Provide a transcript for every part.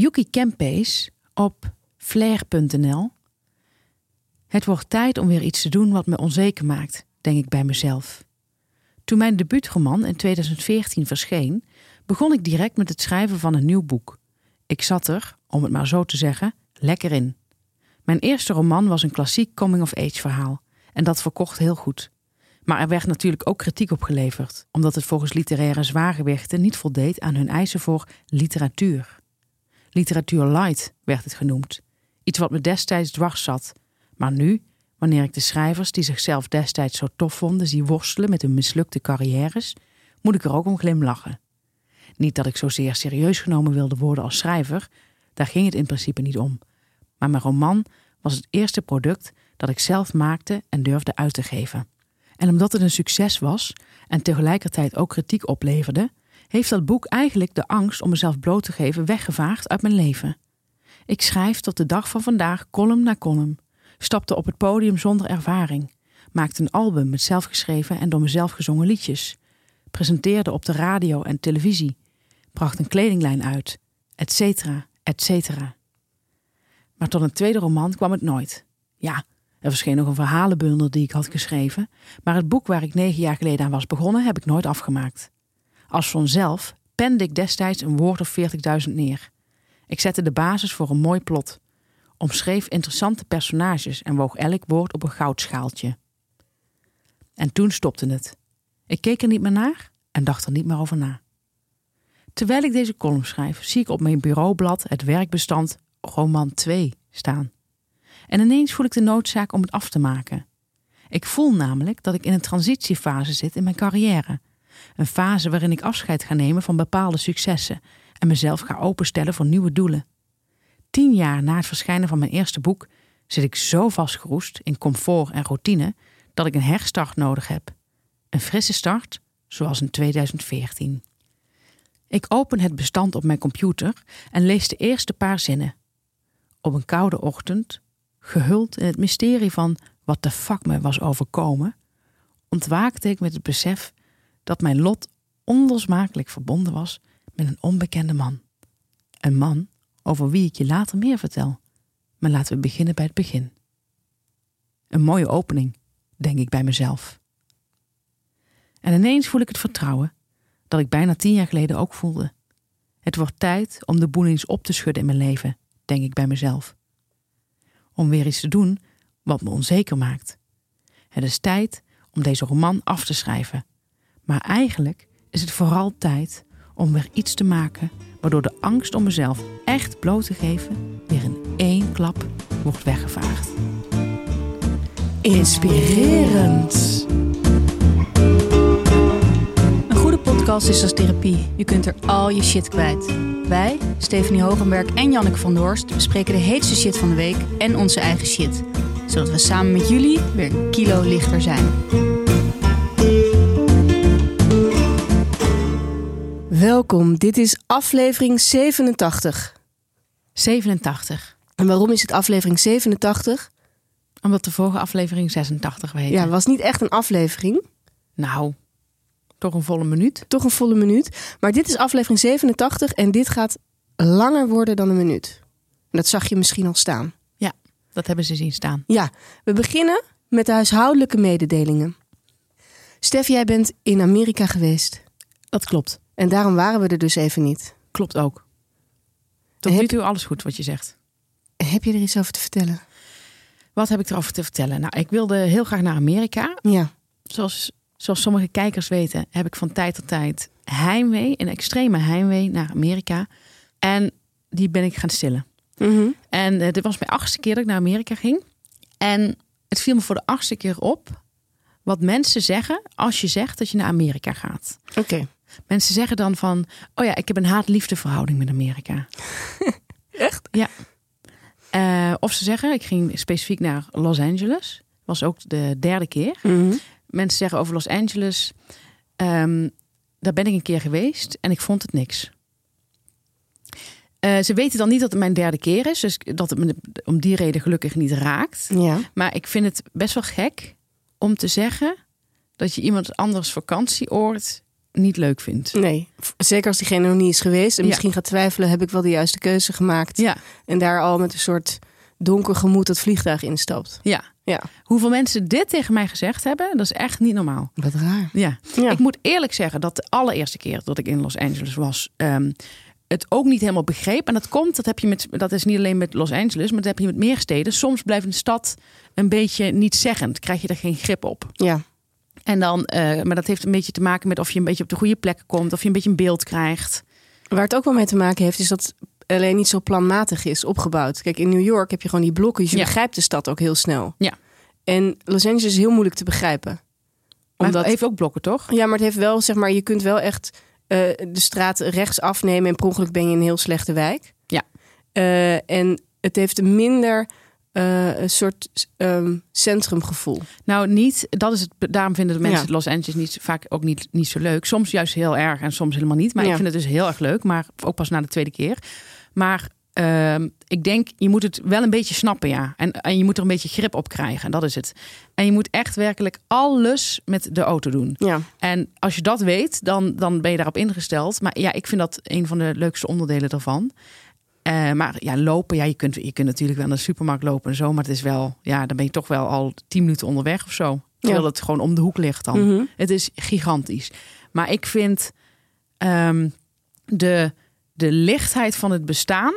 Yuki Kempees op flair.nl. Het wordt tijd om weer iets te doen wat me onzeker maakt, denk ik bij mezelf. Toen mijn debuutroman in 2014 verscheen, begon ik direct met het schrijven van een nieuw boek. Ik zat er, om het maar zo te zeggen, lekker in. Mijn eerste roman was een klassiek coming-of-age verhaal en dat verkocht heel goed. Maar er werd natuurlijk ook kritiek op geleverd, omdat het volgens literaire zwaargewichten niet voldeed aan hun eisen voor literatuur. Literatuur light werd het genoemd. Iets wat me destijds dwars zat. Maar nu, wanneer ik de schrijvers die zichzelf destijds zo tof vonden zie worstelen met hun mislukte carrières, moet ik er ook om glimlachen. Niet dat ik zozeer serieus genomen wilde worden als schrijver, daar ging het in principe niet om. Maar mijn roman was het eerste product dat ik zelf maakte en durfde uit te geven. En omdat het een succes was en tegelijkertijd ook kritiek opleverde, heeft dat boek eigenlijk de angst om mezelf bloot te geven weggevaagd uit mijn leven. Ik schrijf tot de dag van vandaag column na column, stapte op het podium zonder ervaring, maakte een album met zelfgeschreven en door mezelf gezongen liedjes, presenteerde op de radio en televisie, bracht een kledinglijn uit, etc., etc. Maar tot een tweede roman kwam het nooit. Ja, er verscheen nog een verhalenbundel die ik had geschreven, maar het boek waar ik negen jaar geleden aan was begonnen heb ik nooit afgemaakt. Als vanzelf pende ik destijds een woord of 40.000 neer. Ik zette de basis voor een mooi plot, omschreef interessante personages en woog elk woord op een goudschaaltje. En toen stopte het. Ik keek er niet meer naar en dacht er niet meer over na. Terwijl ik deze column schrijf, zie ik op mijn bureaublad het werkbestand Roman 2 staan. En ineens voel ik de noodzaak om het af te maken. Ik voel namelijk dat ik in een transitiefase zit in mijn carrière. Een fase waarin ik afscheid ga nemen van bepaalde successen en mezelf ga openstellen voor nieuwe doelen. Tien jaar na het verschijnen van mijn eerste boek zit ik zo vastgeroest in comfort en routine dat ik een herstart nodig heb. Een frisse start, zoals in 2014. Ik open het bestand op mijn computer en lees de eerste paar zinnen. Op een koude ochtend, gehuld in het mysterie van wat de fuck me was overkomen, ontwaakte ik met het besef dat mijn lot onlosmakelijk verbonden was met een onbekende man. Een man over wie ik je later meer vertel. Maar laten we beginnen bij het begin. Een mooie opening, denk ik bij mezelf. En ineens voel ik het vertrouwen dat ik bijna tien jaar geleden ook voelde. Het wordt tijd om de boel eens op te schudden in mijn leven, denk ik bij mezelf. Om weer iets te doen wat me onzeker maakt. Het is tijd om deze roman af te schrijven. Maar eigenlijk is het vooral tijd om weer iets te maken waardoor de angst om mezelf echt bloot te geven weer in één klap wordt weggevaagd. Inspirerend. Een goede podcast is als therapie. Je kunt er al je shit kwijt. Wij, Stephanie Hogenberg en Janneke van Doorst, bespreken de heetste shit van de week en onze eigen shit. Zodat we samen met jullie weer een kilo lichter zijn. Welkom, dit is aflevering 87. 87. En waarom is het aflevering 87? Omdat de vorige aflevering 86 weet. Ja, was niet echt een aflevering. Nou, toch een volle minuut. Toch een volle minuut. Maar dit is aflevering 87 en dit gaat langer worden dan een minuut. Dat zag je misschien al staan. Ja, dat hebben ze zien staan. Ja, we beginnen met de huishoudelijke mededelingen. Stef, jij bent in Amerika geweest. Dat klopt. En daarom waren we er dus even niet. Klopt ook. Tot Heb- nu toe alles goed wat je zegt. Heb je er iets over te vertellen? Wat heb ik erover te vertellen? Nou, ik wilde heel graag naar Amerika. Ja. Zoals, zoals sommige kijkers weten, heb ik van tijd tot tijd heimwee, een extreme heimwee naar Amerika. En die ben ik gaan stillen. Mhm. En eh, dit was mijn achtste keer dat ik naar Amerika ging. En het viel me voor de achtste keer op wat mensen zeggen als je zegt dat je naar Amerika gaat. Oké. Mensen zeggen dan van, oh ja, ik heb een haat-liefde verhouding met Amerika. Echt? Ja. Eh, of ze zeggen, ik ging specifiek naar Los Angeles. Was ook de derde keer. Mhm. Mensen zeggen over Los Angeles, ehm, daar ben ik een keer geweest en ik vond het niks. Eh, ze weten dan niet dat het mijn derde keer is, dus dat het me om die reden gelukkig niet raakt. Ja. Maar ik vind het best wel gek om te zeggen dat je iemand anders vakantieoord niet leuk vindt. Nee, zeker als diegene nog niet is geweest en Ja. misschien gaat twijfelen, heb ik wel de juiste keuze gemaakt. Ja, En daar al met een soort donker gemoed het vliegtuig instapt. ja. Ja, Hoeveel mensen dit tegen mij gezegd hebben, dat is echt niet normaal. wat raar. Ja. Ja. Ik moet eerlijk zeggen dat de allereerste keer dat ik in Los Angeles was, ehm, het ook niet helemaal begreep. En dat komt, dat heb je met, dat is niet alleen met Los Angeles, maar dat heb je met meer steden. Soms blijft een stad een beetje niet zeggend, krijg je er geen grip op. Ja, En dan, eh, maar dat heeft een beetje te maken met of je een beetje op de goede plekken komt, of je een beetje een beeld krijgt. waar het ook wel mee te maken heeft, is dat alleen niet zo planmatig is opgebouwd. Kijk, in New York heb je gewoon die blokken, dus je Ja. begrijpt de stad ook heel snel. Ja. En Los Angeles is heel moeilijk te begrijpen. Maar Omdat, het heeft ook blokken, toch? Ja, maar het heeft wel, zeg maar, je kunt wel echt eh, de straat rechts afnemen en per ongeluk ben je in een heel slechte wijk. Ja. Eh, en het heeft minder eh, een soort ehm, centrumgevoel. Nou, niet. Dat is het. Daarom vinden de mensen Ja. Los Angeles niet, vaak ook niet, niet zo leuk. Soms juist heel erg en soms helemaal niet. Maar Ja. ik vind het dus heel erg leuk. Maar ook pas na de tweede keer. Maar ehm, ik denk, je moet het wel een beetje snappen, ja. En, en je moet er een beetje grip op krijgen. En dat is het. En je moet echt werkelijk alles met de auto doen. Ja, En als je dat weet, dan, dan ben je daarop ingesteld. Maar ja, ik vind dat een van de leukste onderdelen daarvan. Eh, maar ja, lopen, ja, je kunt, je kunt natuurlijk wel naar de supermarkt lopen en zo. Maar het is wel, ja, dan ben je toch wel al tien minuten onderweg of zo. Terwijl Ja. het gewoon om de hoek ligt dan. Mhm. Het is gigantisch. Maar ik vind ehm, de, de lichtheid van het bestaan,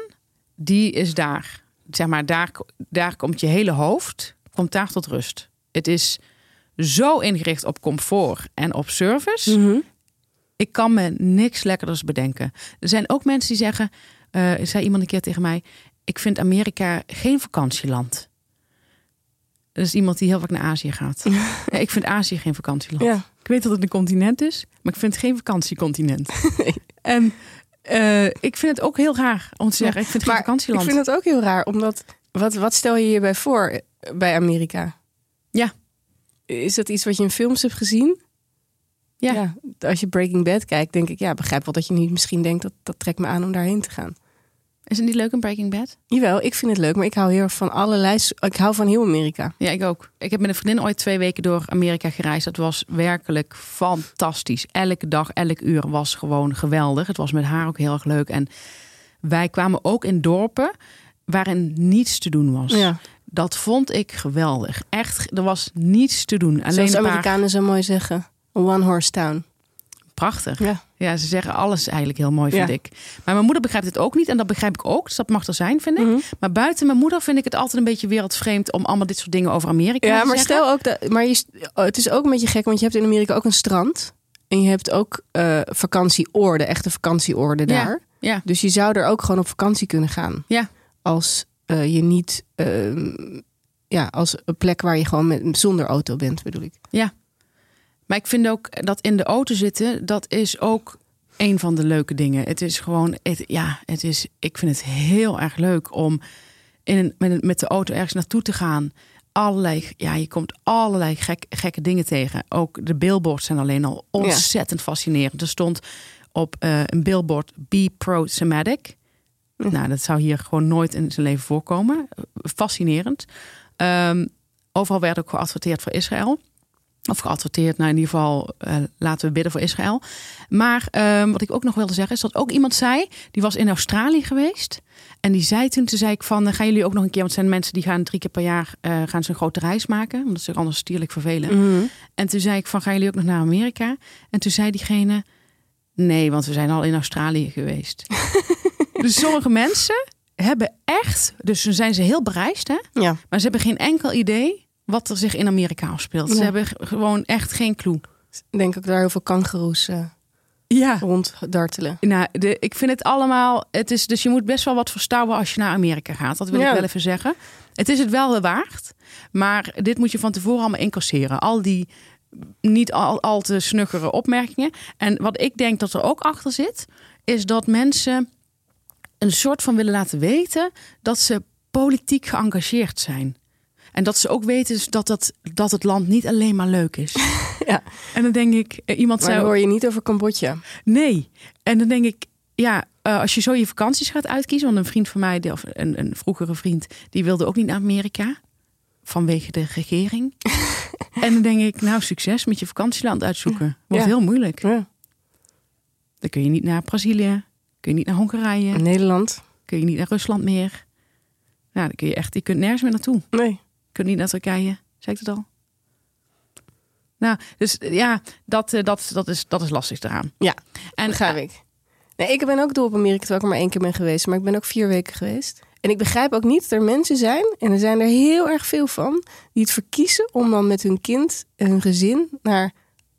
die is daar. Zeg maar, daar, daar komt je hele hoofd, komt daar tot rust. Het is zo ingericht op comfort en op service. Mhm. Ik kan me niks lekkerders bedenken. Er zijn ook mensen die zeggen, eh zei iemand een keer tegen mij, ik vind Amerika geen vakantieland. Dat is iemand die heel vaak naar Azië gaat. Ja, ik vind Azië geen vakantieland. ja. Ik weet dat het een continent is, maar ik vind het geen vakantiecontinent. En eh, ik vind het ook heel raar om te zeggen, ik vind het geen Maar ik vakantieland. vind het ook heel raar, omdat wat, wat stel je hierbij voor eh, bij Amerika? Ja. Is dat iets wat je in films hebt gezien? Ja. Als je Breaking Bad kijkt, denk ik, ja, begrijp wel dat je niet misschien denkt dat dat trekt me aan om daarheen te gaan. Is het niet leuk in Breaking Bad? Jawel, ik vind het leuk, maar ik hou heel erg van allerlei. Ik hou van heel Amerika. Ja, ik ook. Ik heb met een vriendin ooit twee weken door Amerika gereisd. Dat was werkelijk fantastisch. Elke dag, elk uur was gewoon geweldig. Het was met haar ook heel erg leuk. En wij kwamen ook in dorpen waarin niets te doen was. Ja. Dat vond ik geweldig. Echt, er was niets te doen. Alleen Zoals paar... Amerikanen zo mooi zeggen. One horse town. Prachtig. Ja. Ja, ze zeggen alles eigenlijk heel mooi, vind Ja. ik. Maar mijn moeder begrijpt het ook niet. En dat begrijp ik ook. Dus dat mag er zijn, vind ik. Mhm. Maar buiten mijn moeder vind ik het altijd een beetje wereldvreemd... om allemaal dit soort dingen over Amerika Ja, te maar zeggen. stel ook dat. Maar je, oh, het is ook een beetje gek, want je hebt in Amerika ook een strand. En je hebt ook eh vakantieoorden, echte vakantieoorden Ja. daar. Ja, Dus je zou er ook gewoon op vakantie kunnen gaan. Ja. Als eh, je niet. ehm, ja, als een plek waar je gewoon met, zonder auto bent, bedoel ik. Maar ik vind ook dat in de auto zitten... dat is ook een van de leuke dingen. Het is gewoon... Het, ja, het is, ik vind het heel erg leuk om in een, met, een- met de auto ergens naartoe te gaan... Allerlei, ja, je komt allerlei gek, gekke dingen tegen. Ook de billboards zijn alleen al ontzettend fascinerend. Er stond op eh, een billboard Be Pro-Semitic. Hm. Nou, dat zou hier gewoon nooit in zijn leven voorkomen. Fascinerend. Ehm, overal werd ook geadverteerd voor Israël. Of geadverteerd, nou in ieder geval eh, laten we bidden voor Israël. Maar ehm, wat ik ook nog wilde zeggen is dat ook iemand zei, die was in Australië geweest. En die zei toen, toen zei ik van, eh, gaan jullie ook nog een keer, want het zijn mensen die gaan drie keer per jaar eh, gaan ze een grote reis maken, omdat ze zich anders stierlijk vervelen. En toen zei ik van, gaan jullie ook nog naar Amerika? En toen zei diegene, nee, want we zijn al in Australië geweest. dus sommige mensen hebben echt, dus dan zijn ze heel bereisd, hè? Ja. maar ze hebben geen enkel idee wat er zich in Amerika afspeelt. Ze hebben gewoon echt geen clue. Ik denk ook daar heel veel kangeroes eh Ja. ronddartelen. Nou, de, ik vind het allemaal. Het is, dus je moet best wel wat verstouwen als je naar Amerika gaat. Dat wil Ja. ik wel even zeggen. Het is het wel waard. Maar dit moet je van tevoren allemaal incasseren. Al die niet al, al te snuggere opmerkingen. En wat ik denk dat er ook achter zit, is dat mensen een soort van willen laten weten dat ze politiek geëngageerd zijn. En dat ze ook weten dat, dat, dat het land niet alleen maar leuk is. Ja. En dan denk ik, eh, iemand Maar zei hoor je niet over Cambodja. Nee. En dan denk ik, ja, eh, als je zo je vakanties gaat uitkiezen. Want een vriend van mij, of een, een vroegere vriend, die wilde ook niet naar Amerika. Vanwege de regering. en dan denk ik, nou, succes met je vakantieland uitzoeken. Wordt Ja. heel moeilijk. Ja. Dan kun je niet naar Brazilië, kun je niet naar Hongarije, Nederland? kun je niet naar Rusland meer. Nou, dan kun je echt, je kunt nergens meer naartoe. Nee. Je kunt niet naar Turkije, zei ik het al? Nou, dus ja, dat, eh, dat, dat, is, dat is lastig eraan. Ja, En begrijp ik. Nee, ik ben ook dol op Amerika, terwijl ik er maar één keer ben geweest. Maar ik ben ook vier weken geweest. En ik begrijp ook niet dat er mensen zijn, en er zijn er heel erg veel van, die het verkiezen om dan met hun kind en hun gezin naar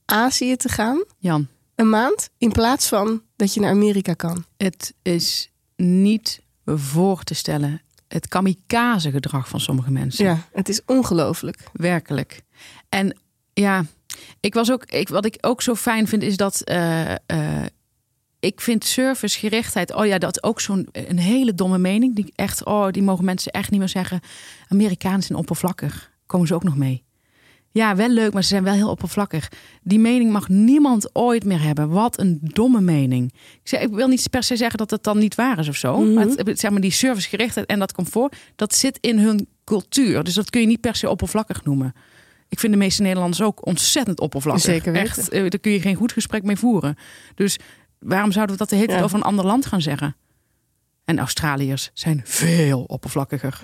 Azië te gaan. Jan, Een maand, in plaats van dat je naar Amerika kan. het is niet voor te stellen. Het kamikaze gedrag van sommige mensen. Ja, het is ongelooflijk. Werkelijk. En ja, ik was ook, ik, wat ik ook zo fijn vind, is dat eh, eh, ik vind servicegerichtheid, oh ja, dat is ook zo'n een hele domme mening. Die echt, oh, die mogen mensen echt niet meer zeggen. Amerikanen zijn oppervlakkig. Komen ze ook nog mee? Ja, wel leuk, maar ze zijn wel heel oppervlakkig. Die mening mag niemand ooit meer hebben. Wat een domme mening. Ik, zeg, ik wil niet per se zeggen dat het dan niet waar is of zo. Mhm. Maar het, zeg maar die servicegerichtheid en dat comfort, dat zit in hun cultuur. Dus dat kun je niet per se oppervlakkig noemen. Ik vind de meeste Nederlanders ook ontzettend oppervlakkig. Zeker weten. Echt, eh, daar kun je geen goed gesprek mee voeren. Dus waarom zouden we dat de hele tijd Ja. over een ander land gaan zeggen? En Australiërs zijn veel oppervlakkiger.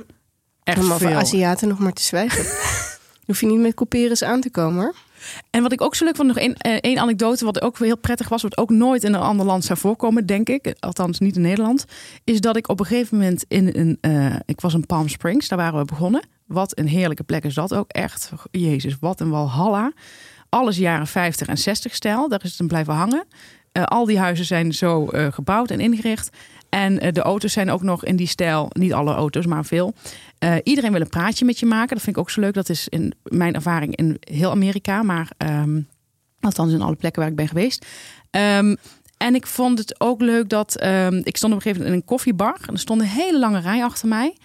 Echt Om over veel. Aziaten nog maar te zwijgen. Hoef je niet met couperus aan te komen. En wat ik ook zo leuk vond, nog één, eh, één anekdote, wat ook heel prettig was, wat ook nooit in een ander land zou voorkomen, denk ik, althans niet in Nederland, is dat ik op een gegeven moment in een, eh, ik was in Palm Springs, daar waren we begonnen. Wat een heerlijke plek is dat ook, echt. Jezus, wat een walhalla. Alles jaren 50 en 60 stijl, daar is het een blijven hangen. Eh, al die huizen zijn zo gebouwd en ingericht. En eh, de auto's zijn ook nog in die stijl, niet alle auto's, maar veel. Eh, iedereen wil een praatje met je maken. Dat vind ik ook zo leuk. Dat is in mijn ervaring in heel Amerika, maar ehm, althans in alle plekken waar ik ben geweest. Ehm, en ik vond het ook leuk dat ehm, ik stond op een gegeven moment in een koffiebar en er stond een hele lange rij achter mij.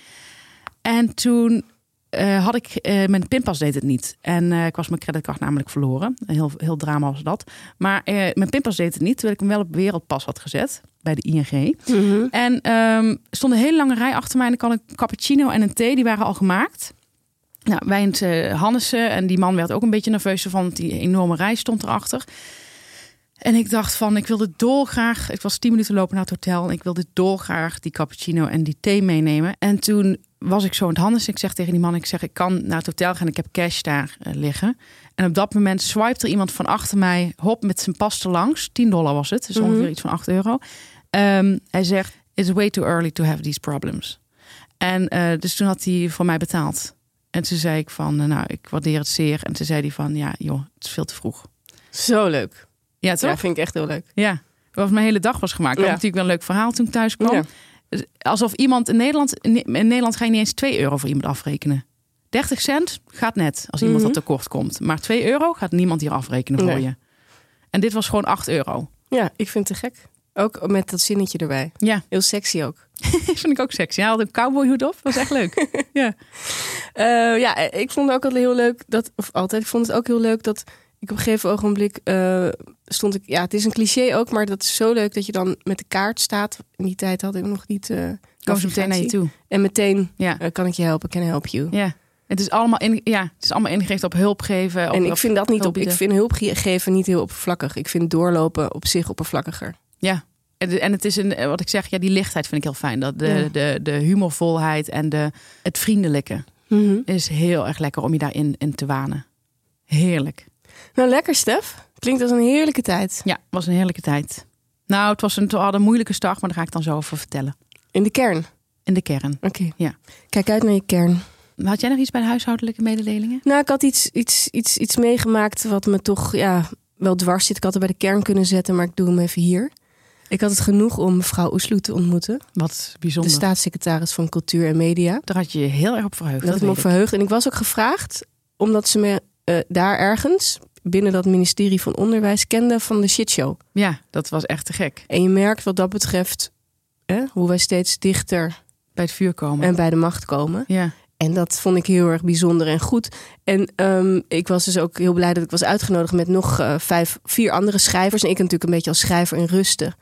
En toen eh, had ik mijn pinpas deed het niet. En ik was mijn creditcard namelijk verloren. Heel, heel drama was dat. Maar mijn pinpas deed het niet, terwijl ik hem wel op wereldpas had gezet bij de ING. En ehm, er stond een hele lange rij achter mij. En ik had een cappuccino en een thee, die waren al gemaakt. Nou, wij in het eh, Hannessen. En die man werd ook een beetje nerveus van, want die enorme rij stond erachter. En ik dacht van, ik wilde dolgraag... Ik was tien minuten lopen naar het hotel. En ik wilde dolgraag die cappuccino en die thee meenemen. En toen was ik zo in het Hannessen. Ik zeg tegen die man, ik zeg, ik kan naar het hotel gaan. Ik heb cash daar eh, liggen. En op dat moment swipte er iemand van achter mij... hop, met zijn pas langs. 10 dollar was het. Dus Mhm. ongeveer iets van 8 euro. Ehm, hij zegt, it's way too early to have these problems. En eh, dus toen had hij voor mij betaald. En toen zei ik van, eh, nou, ik waardeer het zeer. En toen zei hij van, ja, joh, het is veel te vroeg. Zo leuk. Ja, toch? Ja, vind ik echt heel leuk. Ja. Wat mijn hele dag was gemaakt. Ik had Ja. natuurlijk wel een leuk verhaal toen ik thuis kwam. Ja. Dus Alsof iemand in Nederland... In Nederland ga je niet eens 2 euro voor iemand afrekenen. 30 cent gaat net als iemand Mhm. dat tekort komt. Maar 2 euro gaat niemand hier afrekenen voor Nee. je. En dit was gewoon 8 euro. Ja, ik vind het te gek. Ook met dat zinnetje erbij. Ja, Heel sexy ook. vind ik ook sexy. Hij had een cowboyhoed op. was echt leuk. ja. Eh, ja, ik vond ook altijd heel leuk dat, of altijd, ik vond het ook heel leuk dat ik op een gegeven ogenblik eh, stond ik, ja, het is een cliché ook, maar dat is zo leuk dat je dan met de kaart staat. In die tijd had ik nog niet. eh Komen ze meteen naar je toe. En meteen Ja. eh, kan ik je helpen, can I help you. ja. Het is allemaal, in, ja, het is allemaal ingericht op hulp geven. Op, en ik vind dat niet op. Ik vind hulp ge- geven niet heel oppervlakkig. Ik vind doorlopen op zich oppervlakkiger. Ja. En en het is een, wat ik zeg, ja, die lichtheid vind ik heel fijn. Dat de, Ja. de, de humorvolheid en de, het vriendelijke is heel erg lekker om je daarin in te wanen. Heerlijk. Nou, lekker, Stef. Klinkt als een heerlijke tijd. Ja, was een heerlijke tijd. Nou, het was een, we hadden een moeilijke start, maar daar ga ik dan zo over vertellen. In de kern. In de kern. Oké. Ja. Kijk uit naar je kern. Had jij nog iets bij de huishoudelijke mededelingen? Nou, ik had iets, iets, iets, iets meegemaakt wat me toch ja, wel dwars zit. Ik had het bij de kern kunnen zetten, maar ik doe hem even hier. Ik had het genoeg om mevrouw Oesloe te ontmoeten. Wat De bijzonder. staatssecretaris van Cultuur en Media. Daar had je je heel erg op verheugd. Dat Dat had me op ik. verheugd. En ik was ook gevraagd omdat ze me eh, daar ergens binnen dat ministerie van Onderwijs kende van de shitshow. Ja, dat was echt te gek. En je merkt wat dat betreft hè, hoe wij steeds dichter Bij het vuur komen. en bij de macht komen. ja. En dat vond ik heel erg bijzonder en goed. En ehm, ik was dus ook heel blij dat ik was uitgenodigd met nog eh, vijf, vier andere schrijvers. En ik natuurlijk een beetje als schrijver in rusten.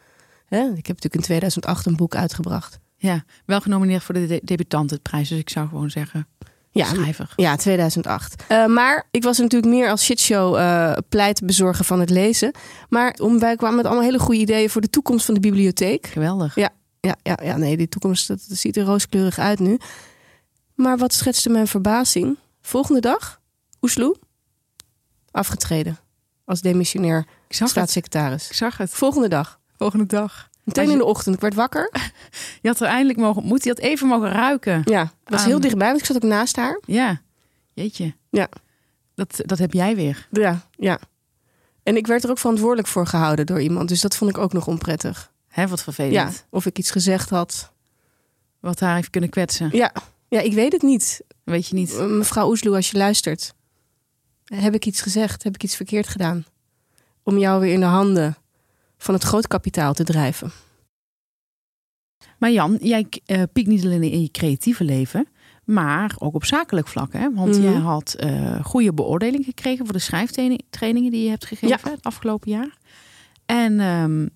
Hè? Ik heb natuurlijk in 2008 een boek uitgebracht. ja, wel genomineerd voor de de debutantenprijs. Dus ik zou gewoon zeggen, Ja, schrijver. Ja, 2008. Uh, maar ik was natuurlijk meer als shitshow uh, pleitbezorger van het lezen. Maar om, wij kwamen met allemaal hele goede ideeën voor de toekomst van de bibliotheek. Geweldig. Ja, ja, ja, ja nee, die toekomst dat, dat ziet er rooskleurig uit nu. Maar wat schetste mijn verbazing? Volgende dag, Oesloe, afgetreden als demissionair Ik zag het. staatssecretaris. Ik zag het. Volgende dag. Volgende dag. Meteen in de ochtend. Ik werd wakker. Je had er eindelijk mogen ontmoeten. Je had even mogen ruiken. Ja, was Aan- heel dichtbij, want ik zat ook naast haar. Ja. Jeetje. Ja. Dat, dat heb jij weer. Ja, ja. En ik werd er ook verantwoordelijk voor gehouden door iemand. Dus dat vond ik ook nog onprettig. Hè, wat vervelend. Ja, of ik iets gezegd had. Wat haar heeft kunnen kwetsen. Ja, ja ik weet het niet. Weet je niet. Mevrouw Oesloe, als je luistert. Heb ik iets gezegd? Heb ik iets verkeerd gedaan? Om jou weer in de handen van het grootkapitaal te drijven. Maar Jan, jij eh piekt niet alleen in je creatieve leven, maar ook op zakelijk vlak. Hè? Want Mhm. jij had eh, goede beoordeling gekregen voor de schrijftrainingen die je hebt gegeven het afgelopen jaar. En ehm,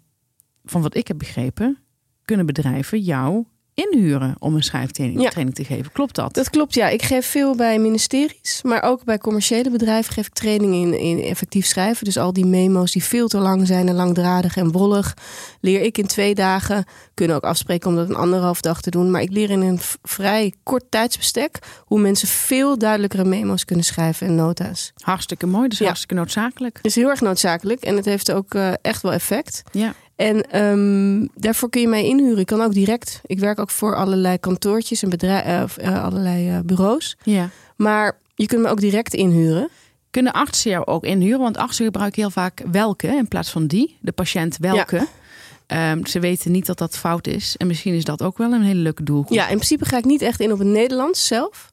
van wat ik heb begrepen, kunnen bedrijven jou inhuren om een schrijftraining Ja. training te geven. Klopt dat? Dat klopt, ja. Ik geef veel bij ministeries, maar ook bij commerciële bedrijven geef ik trainingen in, in effectief schrijven. Dus al die memo's die veel te lang zijn en langdradig en wollig, leer ik in twee dagen. Kunnen ook afspreken om dat een anderhalf dag te doen. Maar ik leer in een vrij kort tijdsbestek hoe mensen veel duidelijkere memo's kunnen schrijven en nota's. Hartstikke mooi, dus Ja. hartstikke noodzakelijk. Is heel erg noodzakelijk en het heeft ook eh, echt wel effect. Ja. En ehm, daarvoor kun je mij inhuren. Ik kan ook direct. Ik werk ook voor allerlei kantoortjes en bedrijven, allerlei eh, bureaus. ja. Maar je kunt me ook direct inhuren. Kunnen artsen jou ook inhuren? Want artsen gebruiken heel vaak welke in plaats van die. De patiënt welke. Ehm, ze weten niet dat dat fout is. En misschien is dat ook wel een hele leuke doelgroep. Ja, in principe ga ik niet echt in op het Nederlands zelf.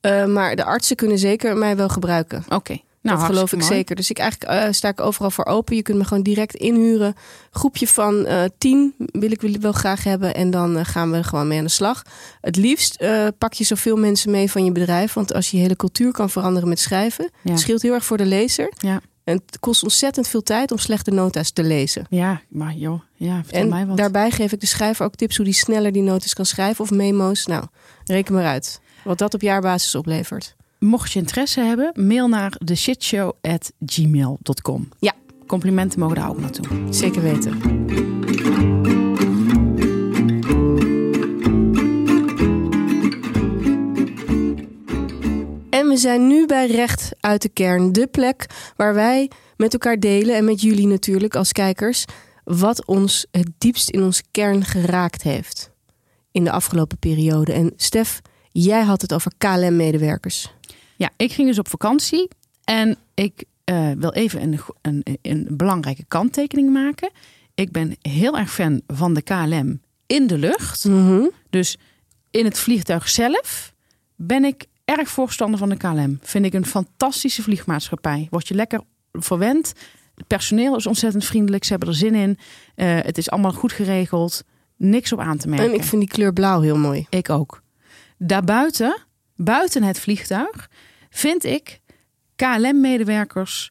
Eh, maar de artsen kunnen zeker mij wel gebruiken. Oké. Nou, dat geloof ik mooi. zeker. Dus ik eigenlijk eh, sta ik overal voor open. Je kunt me gewoon direct inhuren. Groepje van eh, tien wil ik wel graag hebben. En dan eh, gaan we gewoon mee aan de slag. Het liefst pak je zoveel mensen mee van je bedrijf. Want als je je hele cultuur kan veranderen met schrijven... Ja. het scheelt heel erg voor de lezer. Ja. En het kost ontzettend veel tijd om slechte nota's te lezen. Ja, maar joh. Ja, vertel mij En wat. daarbij geef ik de schrijver ook tips hoe die sneller die notas kan schrijven of memo's. Nou, reken maar uit. Wat dat op jaarbasis oplevert. Mocht je interesse hebben, mail naar theshitshow.gmail.com. Ja. Complimenten mogen daar ook naartoe. Zeker weten. En we zijn nu bij Recht uit de Kern, de plek waar wij met elkaar delen en met jullie natuurlijk als kijkers wat ons het diepst in onze kern geraakt heeft in de afgelopen periode. En Stef, jij had het over KLM-medewerkers. Ja, ik ging dus op vakantie en ik eh, wil even een, een, een belangrijke kanttekening maken. Ik ben heel erg fan van de KLM in de lucht. Dus in het vliegtuig zelf ben ik erg voorstander van de KLM. Vind ik een fantastische vliegmaatschappij. Word je lekker verwend. Het personeel is ontzettend vriendelijk. Ze hebben er zin in. Eh, het is allemaal goed geregeld. Niks op aan te merken. En ik vind die kleur blauw heel mooi. Ik ook. Daarbuiten, buiten het vliegtuig, vind ik KLM-medewerkers,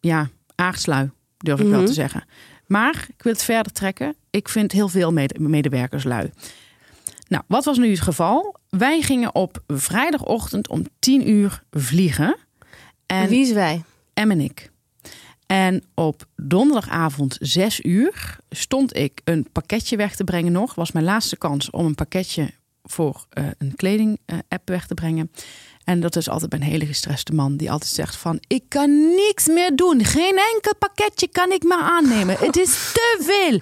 ja, aardslui, durf ik wel Mhm. te zeggen. Maar ik wil het verder trekken. Ik vind heel veel mede- medewerkers lui. Nou, wat was nu het geval? Wij gingen op vrijdagochtend om 10 uur vliegen. En Wie is wij? Em en ik. En op donderdagavond 6 uur stond ik een pakketje weg te brengen nog. Was mijn laatste kans om een pakketje voor eh, een kleding-app weg te brengen. En dat is altijd een hele gestreste man die altijd zegt van... ik kan niks meer doen. Geen enkel pakketje kan ik meer aannemen. Het is te veel.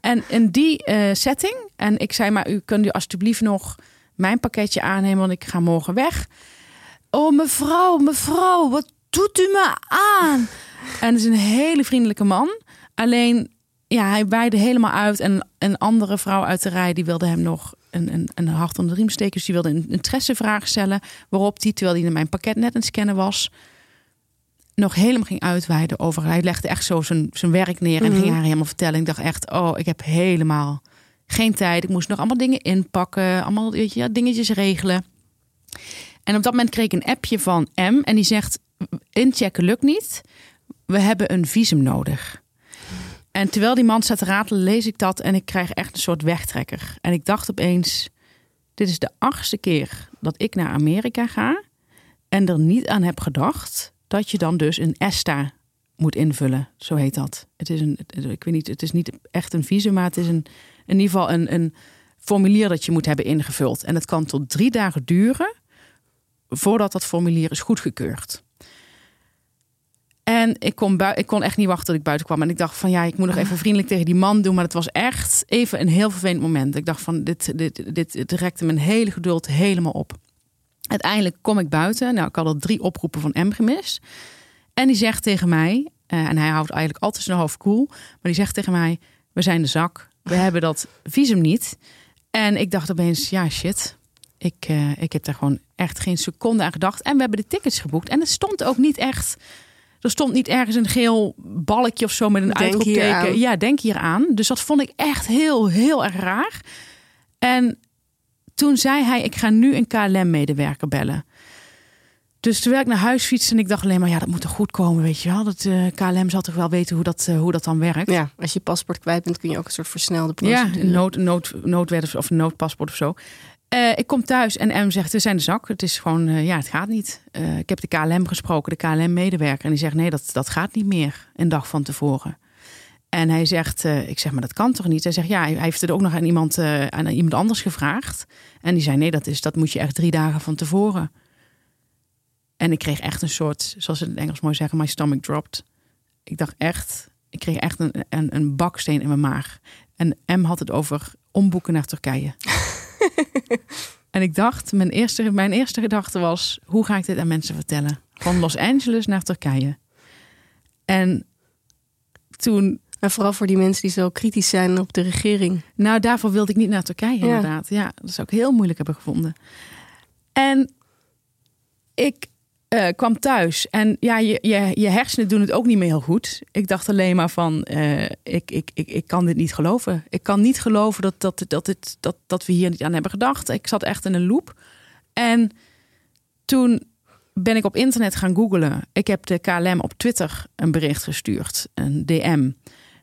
En in die eh, setting... en ik zei maar, u kunt u alsjeblieft nog mijn pakketje aannemen... want ik ga morgen weg. Oh, mevrouw, mevrouw, wat doet u me aan? En het is een hele vriendelijke man. Alleen, ja, hij wijde helemaal uit. En een andere vrouw uit de rij, die wilde hem nog een, een, een hart onder de riem steken. Dus die wilde een interessevraag stellen. Waarop die, terwijl hij in mijn pakket net aan het scannen was... nog helemaal ging uitweiden over... Hij legde echt zo zijn, zijn werk neer en Mhm. ging haar helemaal vertellen. Ik dacht echt, oh, ik heb helemaal geen tijd. Ik moest nog allemaal dingen inpakken. Allemaal weet je, ja, dingetjes regelen. En op dat moment kreeg ik een appje van M. En die zegt, inchecken lukt niet. We hebben een visum nodig. En terwijl die man staat te ratelen, lees ik dat. En ik krijg echt een soort wegtrekker. En ik dacht opeens, dit is de achtste keer dat ik naar Amerika ga en er niet aan heb gedacht dat je dan dus een ESTA moet invullen. Zo heet dat. Het is een, ik weet niet, het is niet echt een visum, maar het is een, in ieder geval een, een formulier dat je moet hebben ingevuld. En het kan tot drie dagen duren voordat dat formulier is goedgekeurd. En ik kon, ik kon echt niet wachten tot ik buiten kwam. En ik dacht van ja, ik moet nog even vriendelijk tegen die man doen. Maar het was echt even een heel vervelend moment. Ik dacht van dit, dit, dit, dit rekte mijn hele geduld helemaal op. Uiteindelijk kom ik buiten. Nou, ik had al drie oproepen van M gemist. En die zegt tegen mij, uh, en hij houdt eigenlijk altijd zijn hoofd koel. Cool, maar die zegt tegen mij, we zijn de zak. We hebben dat visum niet. En ik dacht opeens, ja shit. Ik, uh, ik heb daar gewoon echt geen seconde aan gedacht. En we hebben de tickets geboekt. En het stond ook niet echt er stond niet ergens een geel balkje of zo met een uitroepteken. Ja, denk hier aan. Dus dat vond ik echt heel, heel erg raar. En toen zei hij: Ik ga nu een KLM-medewerker bellen. Dus terwijl ik naar huis fietste en ik dacht alleen maar, ja, dat moet er goed komen, weet je wel. Dat uh, eh, KLM zal toch wel weten hoe dat, uh, hoe dat dan werkt. Ja, als je paspoort kwijt bent, kun je ook een soort versnelde procedure. Ja, een nood, nood, noodwet of een noodpaspoort of zo. Uh, ik kom thuis en M zegt, we zijn de zak. Het is gewoon, uh, ja, het gaat niet. Uh, ik heb de KLM gesproken, de KLM-medewerker. En die zegt, nee, dat, dat gaat niet meer een dag van tevoren. En hij zegt, ik zeg, maar dat kan toch niet? Hij zegt, ja, hij heeft het ook nog aan iemand, aan iemand anders gevraagd. En die zei, nee, dat, is, dat moet je echt drie dagen van tevoren. En ik kreeg echt een soort, zoals ze in het Engels mooi zeggen, my stomach dropped. Ik dacht echt, ik kreeg echt een, een, een baksteen in mijn maag. En M had het over omboeken naar Turkije. en ik dacht, mijn eerste, mijn eerste gedachte was: hoe ga ik dit aan mensen vertellen? Van Los Angeles naar Turkije. En toen. En vooral voor die mensen die zo kritisch zijn op de regering. Nou, daarvoor wilde ik niet naar Turkije, inderdaad. Ja, dat zou ik heel moeilijk hebben gevonden. En ik uh, kwam thuis. En ja, je, je, je hersenen doen het ook niet meer heel goed. Ik dacht alleen maar van, uh, ik, ik, ik, ik kan dit niet geloven. Ik kan niet geloven dat, dat, dat, dit, dat, dat we hier niet aan hebben gedacht. Ik zat echt in een loop. En toen ben ik op internet gaan googlen. Ik heb de KLM op Twitter een bericht gestuurd, een DM.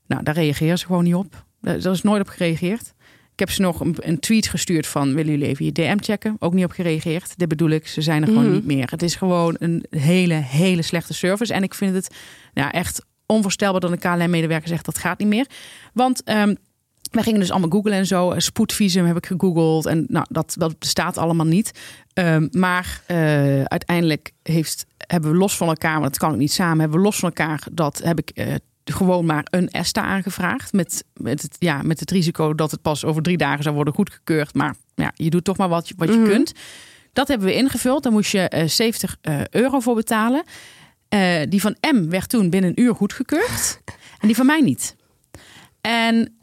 Nou, daar reageer ze gewoon niet op. Daar is nooit op gereageerd. Ik heb ze nog een, een, tweet gestuurd van willen jullie even je DM checken? Ook niet op gereageerd. Dit bedoel ik, ze zijn er gewoon mhm. niet meer. Het is gewoon een hele, hele slechte service. En ik vind het nou, echt onvoorstelbaar dat een KLM-medewerker zegt dat gaat niet meer. Want um, wij gingen dus allemaal googlen en zo. Spoedvisum heb ik gegoogeld. En nou, dat, dat bestaat allemaal niet. Um, maar uh, uiteindelijk heeft, hebben we los van elkaar, want dat kan ik niet samen, hebben we los van elkaar, dat heb ik uh, gewoon maar een ESTA aangevraagd. Met, met, het, ja, met het risico dat het pas over drie dagen zou worden goedgekeurd. Maar ja, je doet toch maar wat, wat je mhm. kunt. Dat hebben we ingevuld. Daar moest je uh, eh, 70 uh, eh, euro voor betalen. Uh, die van M werd toen binnen een uur goedgekeurd. en die van mij niet. En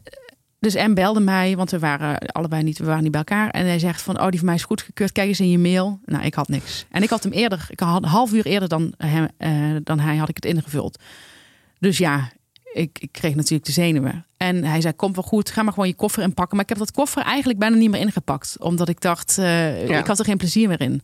dus M belde mij, want we waren allebei niet, we waren niet bij elkaar. En hij zegt van, oh, die van mij is goedgekeurd. Kijk eens in je mail. Nou, ik had niks. En ik had hem eerder, ik had een half uur eerder dan, hem, dan hij, had ik het ingevuld. Dus ja, ik, ik, kreeg natuurlijk de zenuwen. En hij zei: Kom wel goed, ga maar gewoon je koffer inpakken. Maar ik heb dat koffer eigenlijk bijna niet meer ingepakt. Omdat ik dacht, uh, ik had er geen plezier meer in.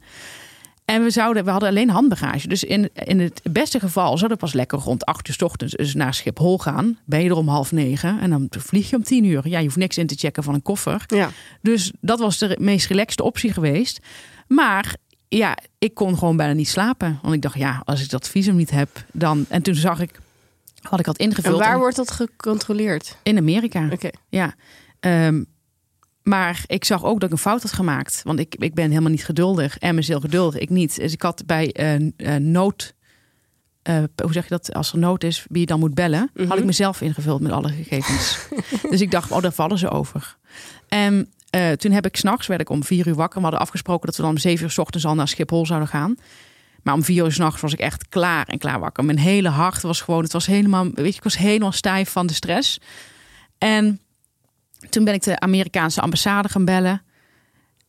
En we, zouden, we hadden alleen handbagage. Dus in, in het beste geval zouden we pas lekker rond acht uur s ochtends dus naar Schiphol gaan. Ben je er om half negen en dan vlieg je om tien uur. Ja, je hoeft niks in te checken van een koffer. Ja. Dus dat was de meest relaxte optie geweest. Maar ja, ik kon gewoon bijna niet slapen. Want ik dacht, ja, als ik dat visum niet heb, dan... En toen zag ik had ik had ingevuld. En waar wordt dat gecontroleerd? In Amerika. Oké. Ja. Um, maar ik zag ook dat ik een fout had gemaakt. Want ik, ik ben helemaal niet geduldig. En is heel geduldig. Ik niet. Dus ik had bij een uh, nood... Uh, hoe zeg je dat? Als er nood is, wie je dan moet bellen... Mm -hmm. had ik mhm. mezelf ingevuld met alle gegevens. dus ik dacht, oh, daar vallen ze over. En uh, toen heb ik s'nachts, werd ik om vier uur wakker. We hadden afgesproken dat we dan om zeven uur s ochtends al naar Schiphol zouden gaan. Maar om vier uur s'nachts was ik echt klaar en klaar wakker. Mijn hele hart was gewoon, het was helemaal, weet je, ik was helemaal stijf van de stress. En toen ben ik de Amerikaanse ambassade gaan bellen.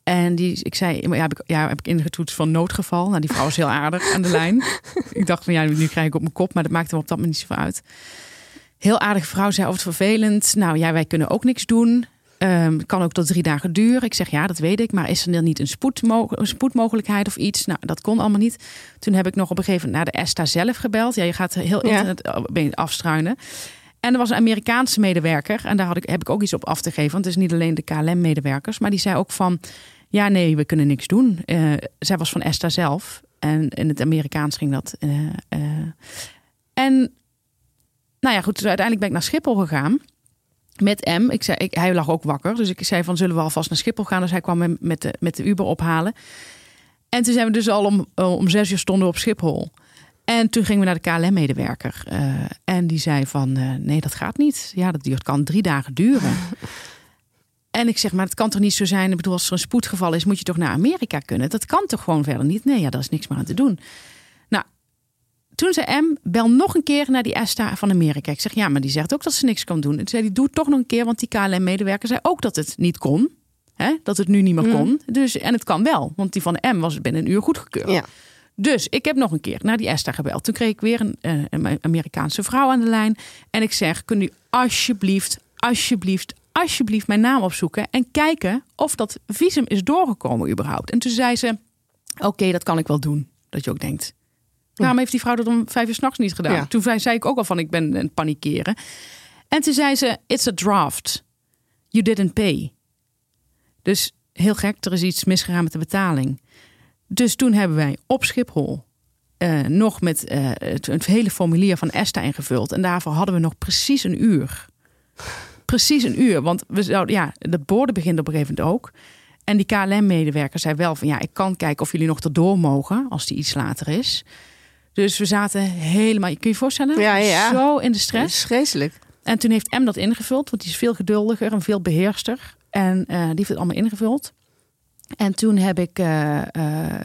En die, ik zei, ja, heb ik, ja, heb ik ingetoetst van noodgeval. Nou, die vrouw is heel aardig aan de lijn. ik dacht van, ja, nu krijg ik op mijn kop, maar dat maakte me op dat moment niet zoveel uit. Heel aardige vrouw zei, of oh, het vervelend. Nou ja, wij kunnen ook niks doen. Um, kan ook tot drie dagen duren. Ik zeg ja, dat weet ik. Maar is er dan niet een, spoedmo een spoedmogelijkheid of iets? Nou, dat kon allemaal niet. Toen heb ik nog op een gegeven moment naar de ESTA zelf gebeld. Ja, je gaat heel internet ja. afstruinen. En er was een Amerikaanse medewerker. En daar had ik, heb ik ook iets op af te geven. Want het is niet alleen de KLM-medewerkers. Maar die zei ook van... ja, nee, we kunnen niks doen. Eh, zij was van Esther zelf. En in het Amerikaans ging dat. eh, eh. en nou ja, goed. Dus uiteindelijk ben ik naar Schiphol gegaan. Met M. Ik zei, ik, hij lag ook wakker. Dus ik zei van, zullen we alvast naar Schiphol gaan? Dus hij kwam me met de, met de Uber ophalen. En toen zijn we dus al om, eh, om zes uur stonden we op Schiphol. En toen gingen we naar de KLM-medewerker. Eh, en die zei van, eh, nee, dat gaat niet. Ja, dat duurt, kan drie dagen duren. en ik zeg, maar het kan toch niet zo zijn? Ik bedoel, als er een spoedgeval is, moet je toch naar Amerika kunnen? Dat kan toch gewoon verder niet? Nee, ja, daar is niks meer aan te doen. Toen zei M, bel nog een keer naar die ESTA van Amerika. Ik zeg, ja, maar die zegt ook dat ze niks kan doen. En toen zei die, doe het toch nog een keer, want die KLM-medewerker zei ook dat het niet kon. Hè? Dat het nu niet meer kon. Dus, en het kan wel, want die van M was binnen een uur goedgekeurd. Ja. Dus ik heb nog een keer naar die Esther gebeld. Toen kreeg ik weer een, eh, een Amerikaanse vrouw aan de lijn. En ik zeg, kun u alsjeblieft, alsjeblieft, alsjeblieft mijn naam opzoeken... en kijken of dat visum is doorgekomen überhaupt. En toen zei ze, oké, dat kan ik wel doen. Dat je ook denkt, waarom heeft die vrouw dat om vijf uur s'nachts niet gedaan? Ja. Toen zei, ik ook al van, ik ben aan het panikeren. En toen zei ze, it's a draft. You didn't pay. Dus heel gek, er is iets misgegaan met de betaling. Dus toen hebben wij op Schiphol eh, nog met het, het hele formulier van ESTA ingevuld. En daarvoor hadden we nog precies een uur. Precies een uur. Want we zouden, ja, de borden begint op een gegeven moment ook. En die KLM-medewerker zei wel van ja, ik kan kijken of jullie nog erdoor mogen als die iets later is. Dus we zaten helemaal, kun je je voorstellen? Ja, ja. Zo in de stress. vreselijk. En toen heeft M dat ingevuld, want die is veel geduldiger en veel beheerster. En eh, die heeft het allemaal ingevuld. En toen heb ik eh, eh,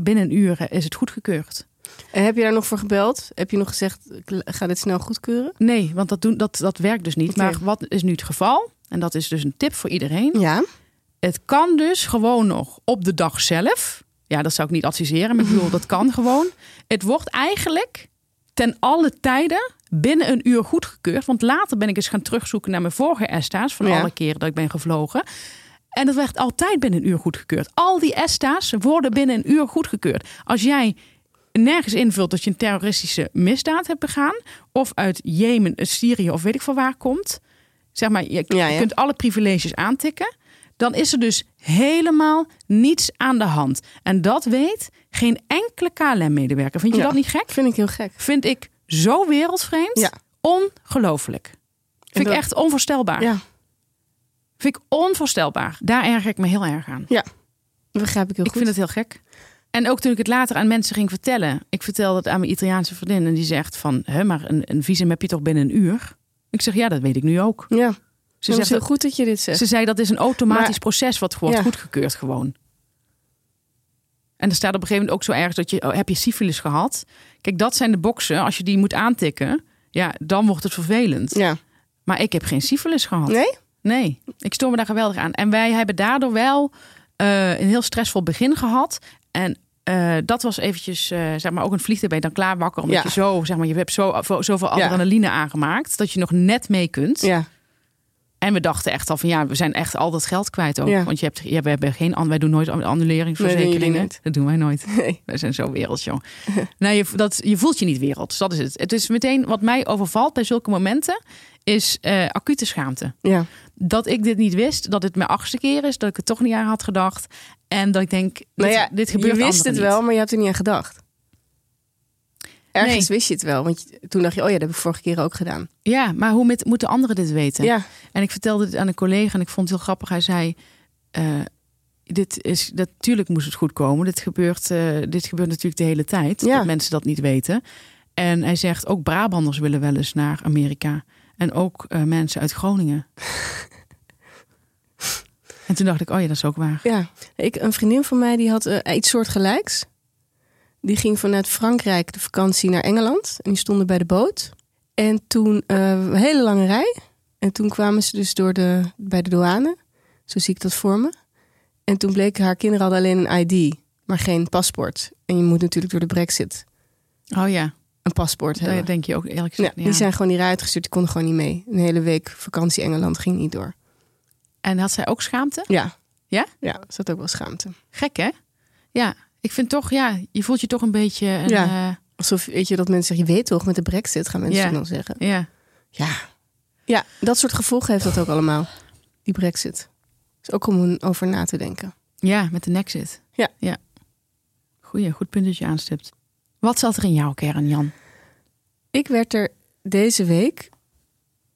binnen een uur is het goedgekeurd. En heb je daar nog voor gebeld? Heb je nog gezegd, ga dit snel goedkeuren? Nee, want dat, doen, dat, dat werkt dus niet. Maar wat is nu het geval? En dat is dus een tip voor iedereen. Ja. Het kan dus gewoon nog op de dag zelf. Ja, dat zou ik niet adviseren, maar ik bedoel, dat kan gewoon. Het wordt eigenlijk ten alle tijden binnen een uur goedgekeurd. Want later ben ik eens gaan terugzoeken naar mijn vorige ESTA's van Ja. alle keren dat ik ben gevlogen. En dat werd altijd binnen een uur goedgekeurd. Al die ESTA's worden binnen een uur goedgekeurd. Als jij nergens invult dat je een terroristische misdaad hebt begaan... of uit Jemen, Syrië of weet ik van waar komt... zeg maar, je, Ja, je ja. kunt alle privileges aantikken... dan is er dus helemaal niets aan de hand. En dat weet geen enkele KLM-medewerker. Vind je Ja. dat niet gek? Vind ik heel gek. Vind ik zo wereldvreemd. Ja. Ongelooflijk. Vind ik echt onvoorstelbaar. Ja, Vind ik onvoorstelbaar. Daar erger ik me heel erg aan. ja. Begrijp ik heel Ik goed. vind het heel gek. En ook toen ik het later aan mensen ging vertellen. Ik vertelde het aan mijn Italiaanse vriendin. En die zegt van, hè, maar een, een visum heb je toch binnen een uur? Ik zeg, ja, dat weet ik nu ook. Ja, Ze, ze is heel goed dat je dit zegt. ze zei, dat is een automatisch Maar- proces wat wordt Ja. goedgekeurd gewoon. En er staat op een gegeven moment ook zo ergens dat je, oh, heb je syfilis gehad? Kijk, dat zijn de boxen. Als je die moet aantikken, ja, dan wordt het vervelend. Ja. Maar ik heb geen syfilis gehad. Nee? Nee, ik stoor me daar geweldig aan. En wij hebben daardoor wel eh, een heel stressvol begin gehad. En eh, dat was eventjes, eh, zeg maar, ook een vliegtuig ben je dan klaar wakker. Omdat Ja. je zo, zeg maar, je hebt zo, zoveel adrenaline aangemaakt. Dat je nog net mee kunt. Ja. En we dachten echt al van, ja, we zijn echt al dat geld kwijt ook. Ja. Want je hebt, ja, we hebben geen, wij doen nooit Nee, annuleringsverzekeringen. niet. dat doen wij nooit. Nee. We zijn zo werelds, joh. nou, je, dat, je voelt je niet werelds, dat is het. Het is meteen, wat mij overvalt bij zulke momenten, is eh, acute schaamte Ja. dat ik dit niet wist, dat het mijn achtste keer is, dat ik het toch niet aan had gedacht. En dat ik denk, dit, Nou ja, dit gebeurt je wist het niet. wel, maar je hebt er niet aan gedacht. Ergens Nee. wist je het wel, want toen dacht je, oh ja, dat heb ik vorige keer ook gedaan. Ja, maar hoe met, moeten anderen dit weten? Ja, En ik vertelde dit aan een collega en ik vond het heel grappig. Hij zei, eh, dit is, natuurlijk moest het goed komen. Dit gebeurt, eh, dit gebeurt natuurlijk de hele tijd, Ja. dat mensen dat niet weten. En hij zegt, ook Brabanders willen wel eens naar Amerika. En ook eh, mensen uit Groningen. en toen dacht ik, oh ja, dat is ook waar. ja. Ik, een vriendin van mij die had iets soortgelijks. Die ging vanuit Frankrijk de vakantie naar Engeland. En die stonden bij de boot. En toen eh, een hele lange rij. En toen kwamen ze dus door de, bij de douane. Zo zie ik dat voor me. En toen bleek haar kinderen hadden alleen een ID, maar geen paspoort. En je moet natuurlijk door de brexit Oh ja, een paspoort hebben. dat denk je ook eerlijk Ja, gezegd. die zijn gewoon die rij uitgestuurd. Die konden gewoon niet mee. Een hele week vakantie Engeland ging niet door. En had zij ook schaamte? Ja. Ja? Ja, er zat ook wel schaamte. Gek hè? Ja, ik vind toch, ja, je voelt je toch een beetje. Een, Ja. ja. Alsof, weet je, dat mensen zeggen, je weet toch, met de brexit gaan mensen Ja. dan zeggen. ja. Ja. Ja, dat soort gevolgen heeft dat ook allemaal. Die brexit. is ook om over na te denken. Ja, met de nek zit. Ja. ja. Goeie, goed punt dat je aanstipt. Wat zat er in jouw kern, Jan? Ik werd er deze week,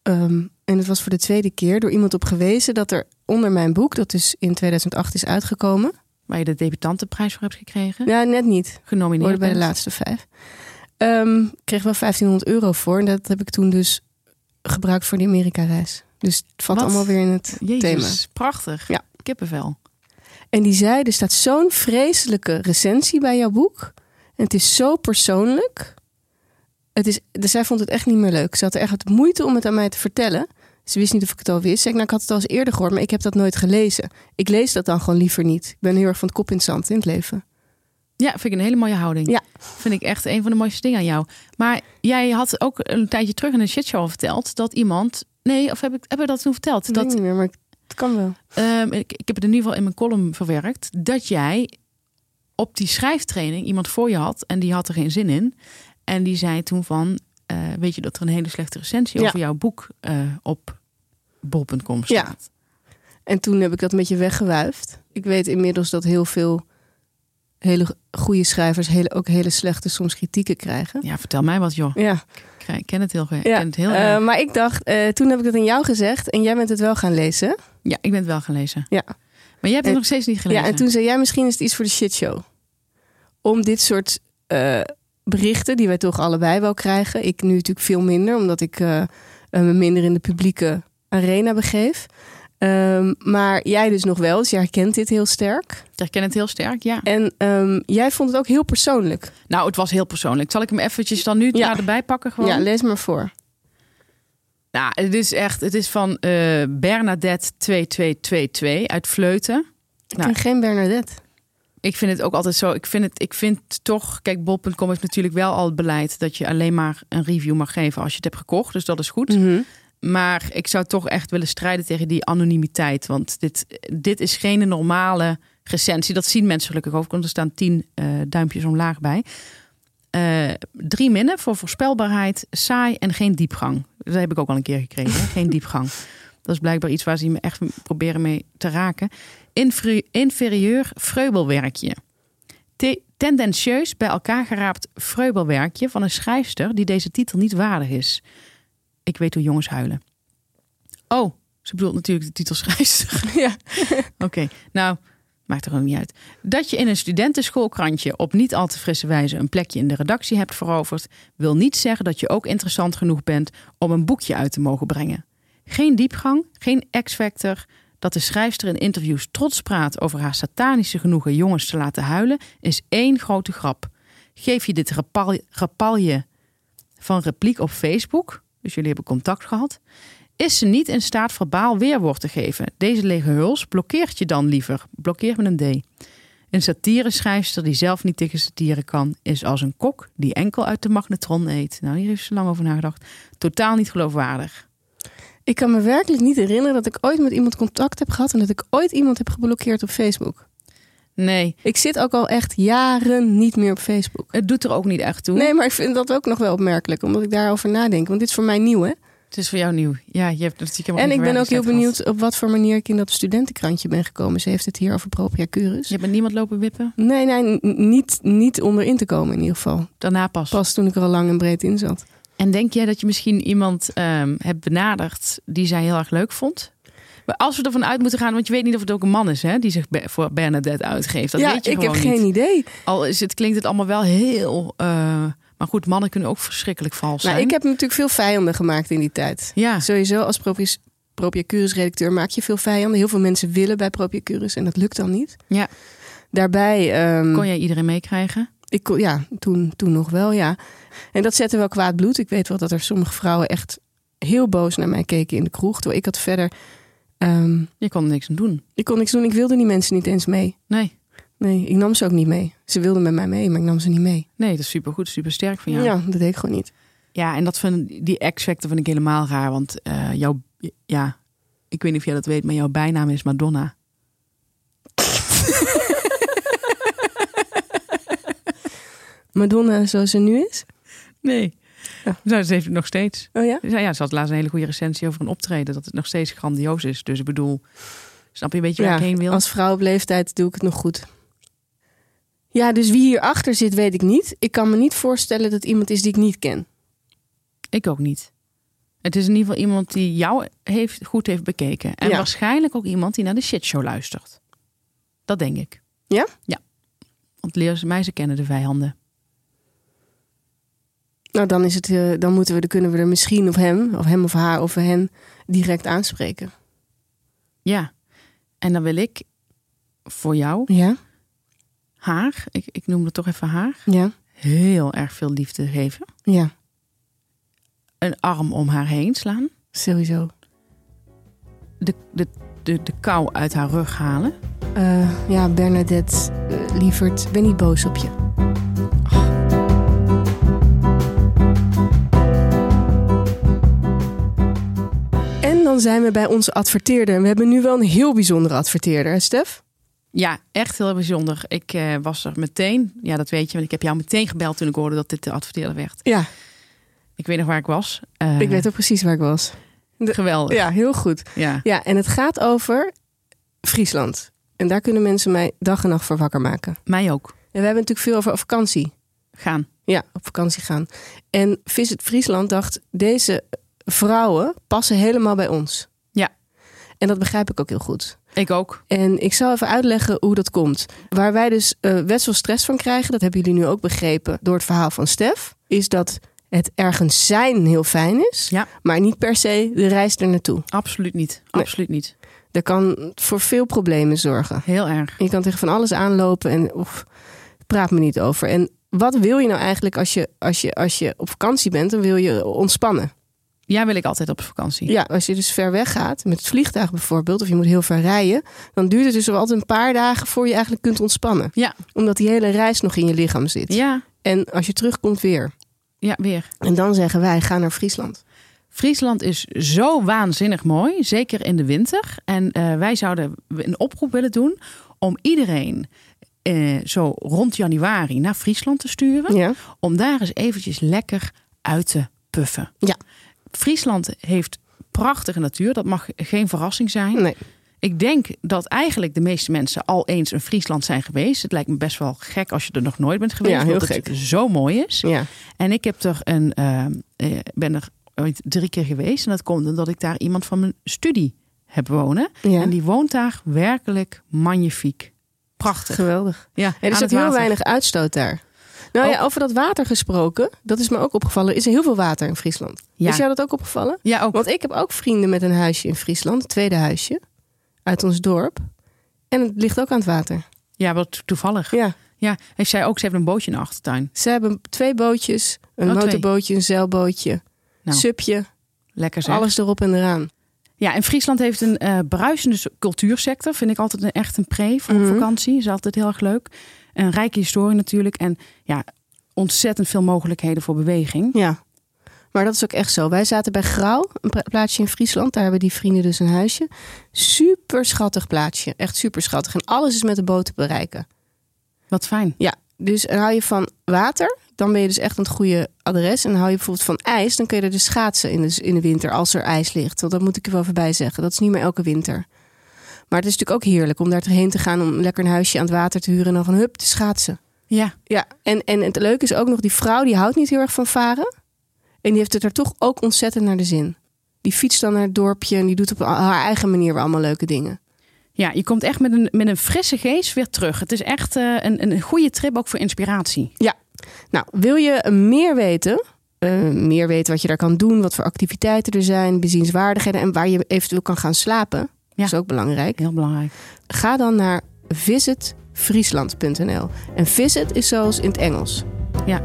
ehm, en het was voor de tweede keer, door iemand op gewezen dat er onder mijn boek, dat dus in 2008 is uitgekomen. Waar je de debutantenprijs voor hebt gekregen? Ja, net niet. Genomineerd Hoorde bij de laatste vijf. Ehm, ik kreeg wel 1500 euro voor. En dat heb ik toen dus gebruikt voor die Amerika-reis. Dus het valt Wat? allemaal weer in het Jezus, thema. prachtig. Ja. Kippenvel. En die zei, er staat zo'n vreselijke recensie bij jouw boek. En het is zo persoonlijk. Het is, dus zij vond het echt niet meer leuk. Ze had er echt moeite om het aan mij te vertellen. Ze wist niet of ik het al wist. Zeg, ik, nou, ik had het al eens eerder gehoord, maar ik heb dat nooit gelezen. Ik lees dat dan gewoon liever niet. Ik ben heel erg van het kop in het zand in het leven. Ja, vind ik een hele mooie houding. Ja. Vind ik echt een van de mooiste dingen aan jou. Maar jij had ook een tijdje terug in een shitshow verteld dat iemand. Nee, of heb ik, heb ik dat toen verteld? Dat Dat, weet ik niet meer, maar het kan wel. Ehm, ik, ik heb het in ieder geval in mijn column verwerkt. Dat jij op die schrijftraining iemand voor je had en die had er geen zin in. En die zei toen van, eh, weet je dat er een hele slechte recensie Ja. over jouw boek eh, op bol.com Ja. staat. En toen heb ik dat een beetje weggewuifd. Ik weet inmiddels dat heel veel hele goede schrijvers hele, ook hele slechte soms kritieken krijgen. Ja, vertel mij wat joh. Ja, Ik ken het heel, ik ja. ken het heel Eh, maar ik dacht, eh, toen heb ik het aan jou gezegd en jij bent het wel gaan lezen. Ja, ik ben het wel gelezen. Ja. Maar jij hebt het En- nog steeds niet gelezen. Ja, en toen zei jij misschien is het iets voor de shitshow. Om dit soort eh, berichten, die wij toch allebei wel krijgen. Ik nu natuurlijk veel minder, omdat ik me minder in de publieke arena begeef. Ehm, maar jij dus nog wel, dus jij herkent dit heel sterk. Ik herken het heel sterk, ja. En ehm, jij vond het ook heel persoonlijk. Nou, het was heel persoonlijk. Zal ik hem eventjes dan nu Ja. erbij pakken gewoon? Ja, lees maar voor. Nou, het is echt, het is van eh Bernadette 2222 uit Vleuten. Ik Nou. ken geen Bernadette. Ik vind het ook altijd zo. Ik vind het, ik vind toch. Kijk, bol.com heeft natuurlijk wel al het beleid dat je alleen maar een review mag geven als je het hebt gekocht. Dus dat is goed. Mhm. Maar ik zou toch echt willen strijden tegen die anonimiteit. Want dit, dit is geen normale recensie. Dat zien mensen gelukkig ook, er staan tien eh, duimpjes omlaag bij. Eh, drie minnen voor voorspelbaarheid, saai en geen diepgang. Dat heb ik ook al een keer gekregen. geen diepgang. Dat is blijkbaar iets waar ze me echt proberen mee te raken. Inferi- inferieur vreubelwerkje. Te- tendentieus bij elkaar geraapt vreubelwerkje van een schrijfster die deze titel niet waardig is. Ik weet hoe jongens huilen. Oh, ze bedoelt natuurlijk de titelschrijfster. Ja. Oké, nou, maakt er ook niet uit. Dat je in een studentenschoolkrantje op niet al te frisse wijze een plekje in de redactie hebt veroverd, wil niet zeggen dat je ook interessant genoeg bent om een boekje uit te mogen brengen. Geen diepgang, geen X-factor. Dat de schrijfster in interviews trots praat over haar satanische genoegen jongens te laten huilen, is één grote grap. Geef je dit rapal- rapalje van repliek op Facebook, dus jullie hebben contact gehad, is ze niet in staat verbaal weerwoord te geven. Deze lege huls blokkeert je dan liever. Blokkeert met een D. Een satire-schrijfster die zelf niet tegen satire kan, is als een kok die enkel uit de magnetron eet. Nou, hier heeft ze lang over nagedacht. Totaal niet geloofwaardig. Ik kan me werkelijk niet herinneren dat ik ooit met iemand contact heb gehad en dat ik ooit iemand heb geblokkeerd op Facebook. Nee, Ik zit ook al echt jaren niet meer op Facebook. het doet er ook niet echt toe. Nee, maar ik vind dat ook nog wel opmerkelijk, omdat ik daarover nadenk. Want dit is voor mij nieuw, hè? Het is voor jou nieuw. Ja, je hebt natuurlijk helemaal En ik ben ook heel benieuwd op wat voor manier ik in dat studentenkrantje ben gekomen. Ze heeft het hier over propria curus. Je hebt met niemand lopen wippen? Nee, nee, niet, niet onderin te komen in ieder geval. Daarna pas. Pas toen ik er al lang en breed in zat. En denk jij dat je misschien iemand ehm, hebt benaderd die zij heel erg leuk vond? Als we ervan uit moeten gaan, want je weet niet of het ook een man is hè, die zich voor Bernadette uitgeeft. Dat ja, weet je ik heb geen idee. Al is het, klinkt het allemaal wel heel. eh, maar goed, mannen kunnen ook verschrikkelijk vals zijn. Nou, ik heb natuurlijk veel vijanden gemaakt in die tijd. Ja, Sowieso als propria, propria curus redacteur maak je veel vijanden. Heel veel mensen willen bij propria curus en dat lukt dan niet. Ja. Daarbij... ehm, kon jij iedereen meekrijgen? Ik kon, ja, toen, toen nog wel, ja. En dat zette wel kwaad bloed. Ik weet wel dat er sommige vrouwen echt heel boos naar mij keken in de kroeg. Terwijl ik had verder... ehm, Je kon er niks aan doen. ik kon niks doen. Ik wilde die mensen niet eens mee. Nee, Nee, ik nam ze ook niet mee. Ze wilden met mij mee, maar ik nam ze niet mee. nee, dat is supergoed, super sterk van Ja, jou. dat deed ik gewoon niet. Ja, en dat vind, die X-Factor vind ik helemaal raar. Want eh, jouw, ja, ik weet niet of jij dat weet, maar jouw bijnaam is Madonna. Madonna zoals ze nu is? Nee. Ja. Nou, ze heeft het nog steeds. Oh ja? Ja, ja, ze had laatst een hele goede recensie over een optreden. Dat het nog steeds grandioos is. Dus ik bedoel, Snap je een beetje waar ik heen wil? als vrouw op leeftijd doe ik het nog goed. Ja, dus wie hierachter zit, weet ik niet. Ik kan me niet voorstellen dat iemand is die ik niet ken. Ik ook niet. Het is in ieder geval iemand die jou heeft, goed heeft bekeken. En Ja. waarschijnlijk ook iemand die naar de shitshow luistert. Dat denk ik. Ja? Ja. Want mij, ze kennen de vijanden. Nou, dan, is het, eh, dan moeten we, dan kunnen we er misschien of hem, of hem of haar of hen direct aanspreken. Ja. En dan wil ik voor jou, Ja? haar, ik, ik noem het toch even haar, Ja? heel erg veel liefde geven. Ja, Een arm om haar heen slaan. sowieso. De, de, de, de kou uit haar rug halen. Eh, ja, Bernadette, eh, lieverd, ben niet boos op je. Dan zijn we bij onze adverteerder. En we hebben nu wel een heel bijzondere adverteerder, hè Stef? Ja, echt heel bijzonder. Ik eh, was er meteen, ja dat weet je, want ik heb jou meteen gebeld toen ik hoorde dat dit de adverteerder werd. Ja, Ik weet nog waar ik was. Eh, ik weet ook precies waar ik was. Geweldig. Ja, heel goed. Ja. Ja, en het gaat over Friesland. En daar kunnen mensen mij dag en nacht voor wakker maken. Mij ook. En we hebben natuurlijk veel over vakantie. Gaan. Ja, op vakantie gaan. En Visit Friesland dacht, deze vrouwen passen helemaal bij ons. Ja. En dat begrijp ik ook heel goed. Ik ook. En ik zal even uitleggen hoe dat komt. Waar wij dus eh best wel stress van krijgen, dat hebben jullie nu ook begrepen door het verhaal van Stef, is dat het ergens zijn heel fijn is, Ja. maar niet per se de reis er naartoe. Absoluut niet. Nee. Absoluut niet. Dat kan voor veel problemen zorgen. Heel erg. Je kan tegen van alles aanlopen en of, praat me niet over. En wat wil je nou eigenlijk als je, als, je, als je op vakantie bent? Dan wil je ontspannen. Ja, wil ik altijd op vakantie. Ja, als je dus ver weg gaat, met het vliegtuig bijvoorbeeld, of je moet heel ver rijden, dan duurt het dus wel altijd een paar dagen voor je eigenlijk kunt ontspannen. Ja. Omdat die hele reis nog in je lichaam zit. Ja, En als je terugkomt weer. ja, weer. En dan zeggen wij, ga naar Friesland. Friesland is zo waanzinnig mooi, zeker in de winter. En eh, wij zouden een oproep willen doen om iedereen eh, zo rond januari naar Friesland te sturen. Ja, Om daar eens eventjes lekker uit te puffen. Ja. Friesland heeft prachtige natuur, dat mag geen verrassing zijn. nee. Ik denk dat eigenlijk de meeste mensen al eens in Friesland zijn geweest. Het lijkt me best wel gek als je er nog nooit bent geweest. Ja, heel omdat gek. het zo mooi is. Ja, En ik heb er een, eh, ben er ooit drie keer geweest. En dat komt omdat ik daar iemand van mijn studie heb wonen. ja. En die woont daar werkelijk magnifiek. Prachtig. geweldig. Ja, Er is ook heel weinig uitstoot daar. Nou ja, over dat water gesproken, dat is me ook opgevallen. Is er heel veel water in Friesland. Ja. Is jou dat ook opgevallen? Ja, ook. Want ik heb ook vrienden met een huisje in Friesland, het tweede huisje, uit ons dorp. En het ligt ook aan het water. Ja, wat toevallig. Ja, Ja, heeft zij ook. Ze heeft een bootje in de achtertuin. ze hebben twee bootjes, een Oh, twee. motorbootje, een zeilbootje, Nou. supje, Lekker zeg. alles erop en eraan. Ja, en Friesland heeft een eh bruisende cultuursector. Vind ik altijd een, echt een pre voor Mhm. vakantie. Is altijd heel erg leuk. Een rijke historie natuurlijk. En ja, ontzettend veel mogelijkheden voor beweging. Ja, maar dat is ook echt zo. Wij zaten bij Grauw, een pla- plaatsje in Friesland. Daar hebben die vrienden dus een huisje. Super schattig plaatsje, echt super schattig. En alles is met de boot te bereiken. Wat fijn. Ja, dus hou je van water, dan ben je dus echt het goede adres. En hou je bijvoorbeeld van ijs, dan kun je er dus schaatsen in de, in de winter als er ijs ligt. Want dat moet ik er wel voorbij zeggen. Dat is niet meer elke winter. Maar het is natuurlijk ook heerlijk om daar heen te gaan, om lekker een huisje aan het water te huren en dan van hup te schaatsen. Ja, Ja, en, en het leuke is ook nog, die vrouw die houdt niet heel erg van varen. En die heeft het er toch ook ontzettend naar de zin. Die fietst dan naar het dorpje en die doet op haar eigen manier weer allemaal leuke dingen. ja je komt echt met een, met een frisse geest weer terug. Het is echt eh, een, een goede trip ook voor inspiratie. Nou, wil je meer weten? eh, meer weten wat je daar kan doen, wat voor activiteiten er zijn, bezienswaardigheden en waar je eventueel kan gaan slapen. Dat is ook belangrijk. Heel belangrijk. Ga dan naar visitfriesland.nl. En visit is zoals in het Engels. Ja,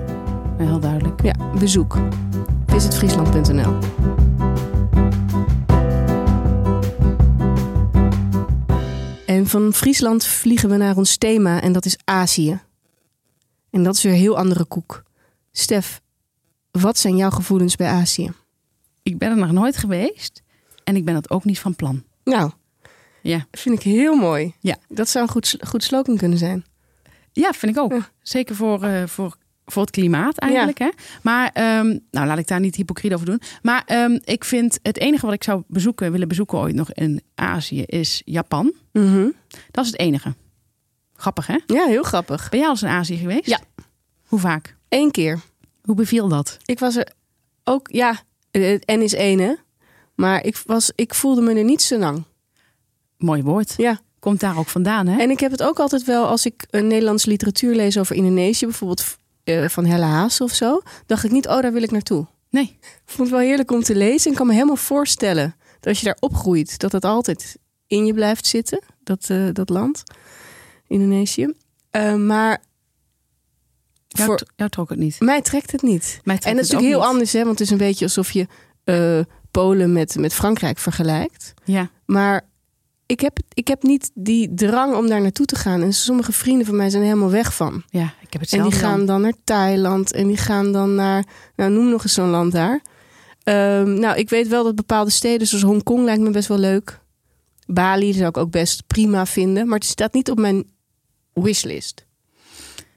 heel duidelijk. Ja, bezoek. visitfriesland.nl. En van Friesland vliegen we naar ons thema en dat is Azië. En dat is weer een heel andere koek. Stef, wat zijn jouw gevoelens bij Azië? Ik ben er nog nooit geweest. En ik ben dat ook niet van plan. Nou, Ja, vind ik heel mooi. Ja. Dat zou een goed, goed slogan kunnen zijn. ja vind ik ook. Ja. Zeker voor, eh, voor voor het klimaat eigenlijk. Hè? Maar, ehm, nou laat ik daar niet hypocriet over doen. Maar ehm, ik vind het enige wat ik zou bezoeken, willen bezoeken ooit nog in Azië, is Japan. Mhm. Dat is het enige. Grappig hè? Ja, heel grappig. Ben jij al eens in Azië geweest? Ja. Hoe vaak? Eén keer. Hoe beviel dat? Ik was er ook, ja, het N is één hè. Maar ik, was, ik voelde me er niet zo lang. Mooi woord. Ja. Komt daar ook vandaan hè? En ik heb het ook altijd wel als ik een Nederlandse literatuur lees over Indonesië, bijvoorbeeld eh, van Helle Haas of zo, dacht ik niet, oh, daar wil ik naartoe. Nee. Ik vond het wel heerlijk om te lezen en kan me helemaal voorstellen dat als je daar opgroeit, dat het altijd in je blijft zitten, dat, eh, dat land, Indonesië. Eh, maar Jou, voor t- jou trok het niet. mij trekt het niet. Mij trekt En dat is natuurlijk heel niet. anders, hè, want het is een beetje alsof je Polen met, met Frankrijk vergelijkt. Ja. Maar ik heb, ik heb niet die drang om daar naartoe te gaan. En sommige vrienden van mij zijn er helemaal weg van. ja, ik heb het En zelf die gaan dan naar Thailand en die gaan dan naar, nou noem nog eens zo'n land daar. Ehm, nou, ik weet wel dat bepaalde steden zoals Hongkong lijkt me best wel leuk. Bali zou ik ook best prima vinden, maar het staat niet op mijn wishlist.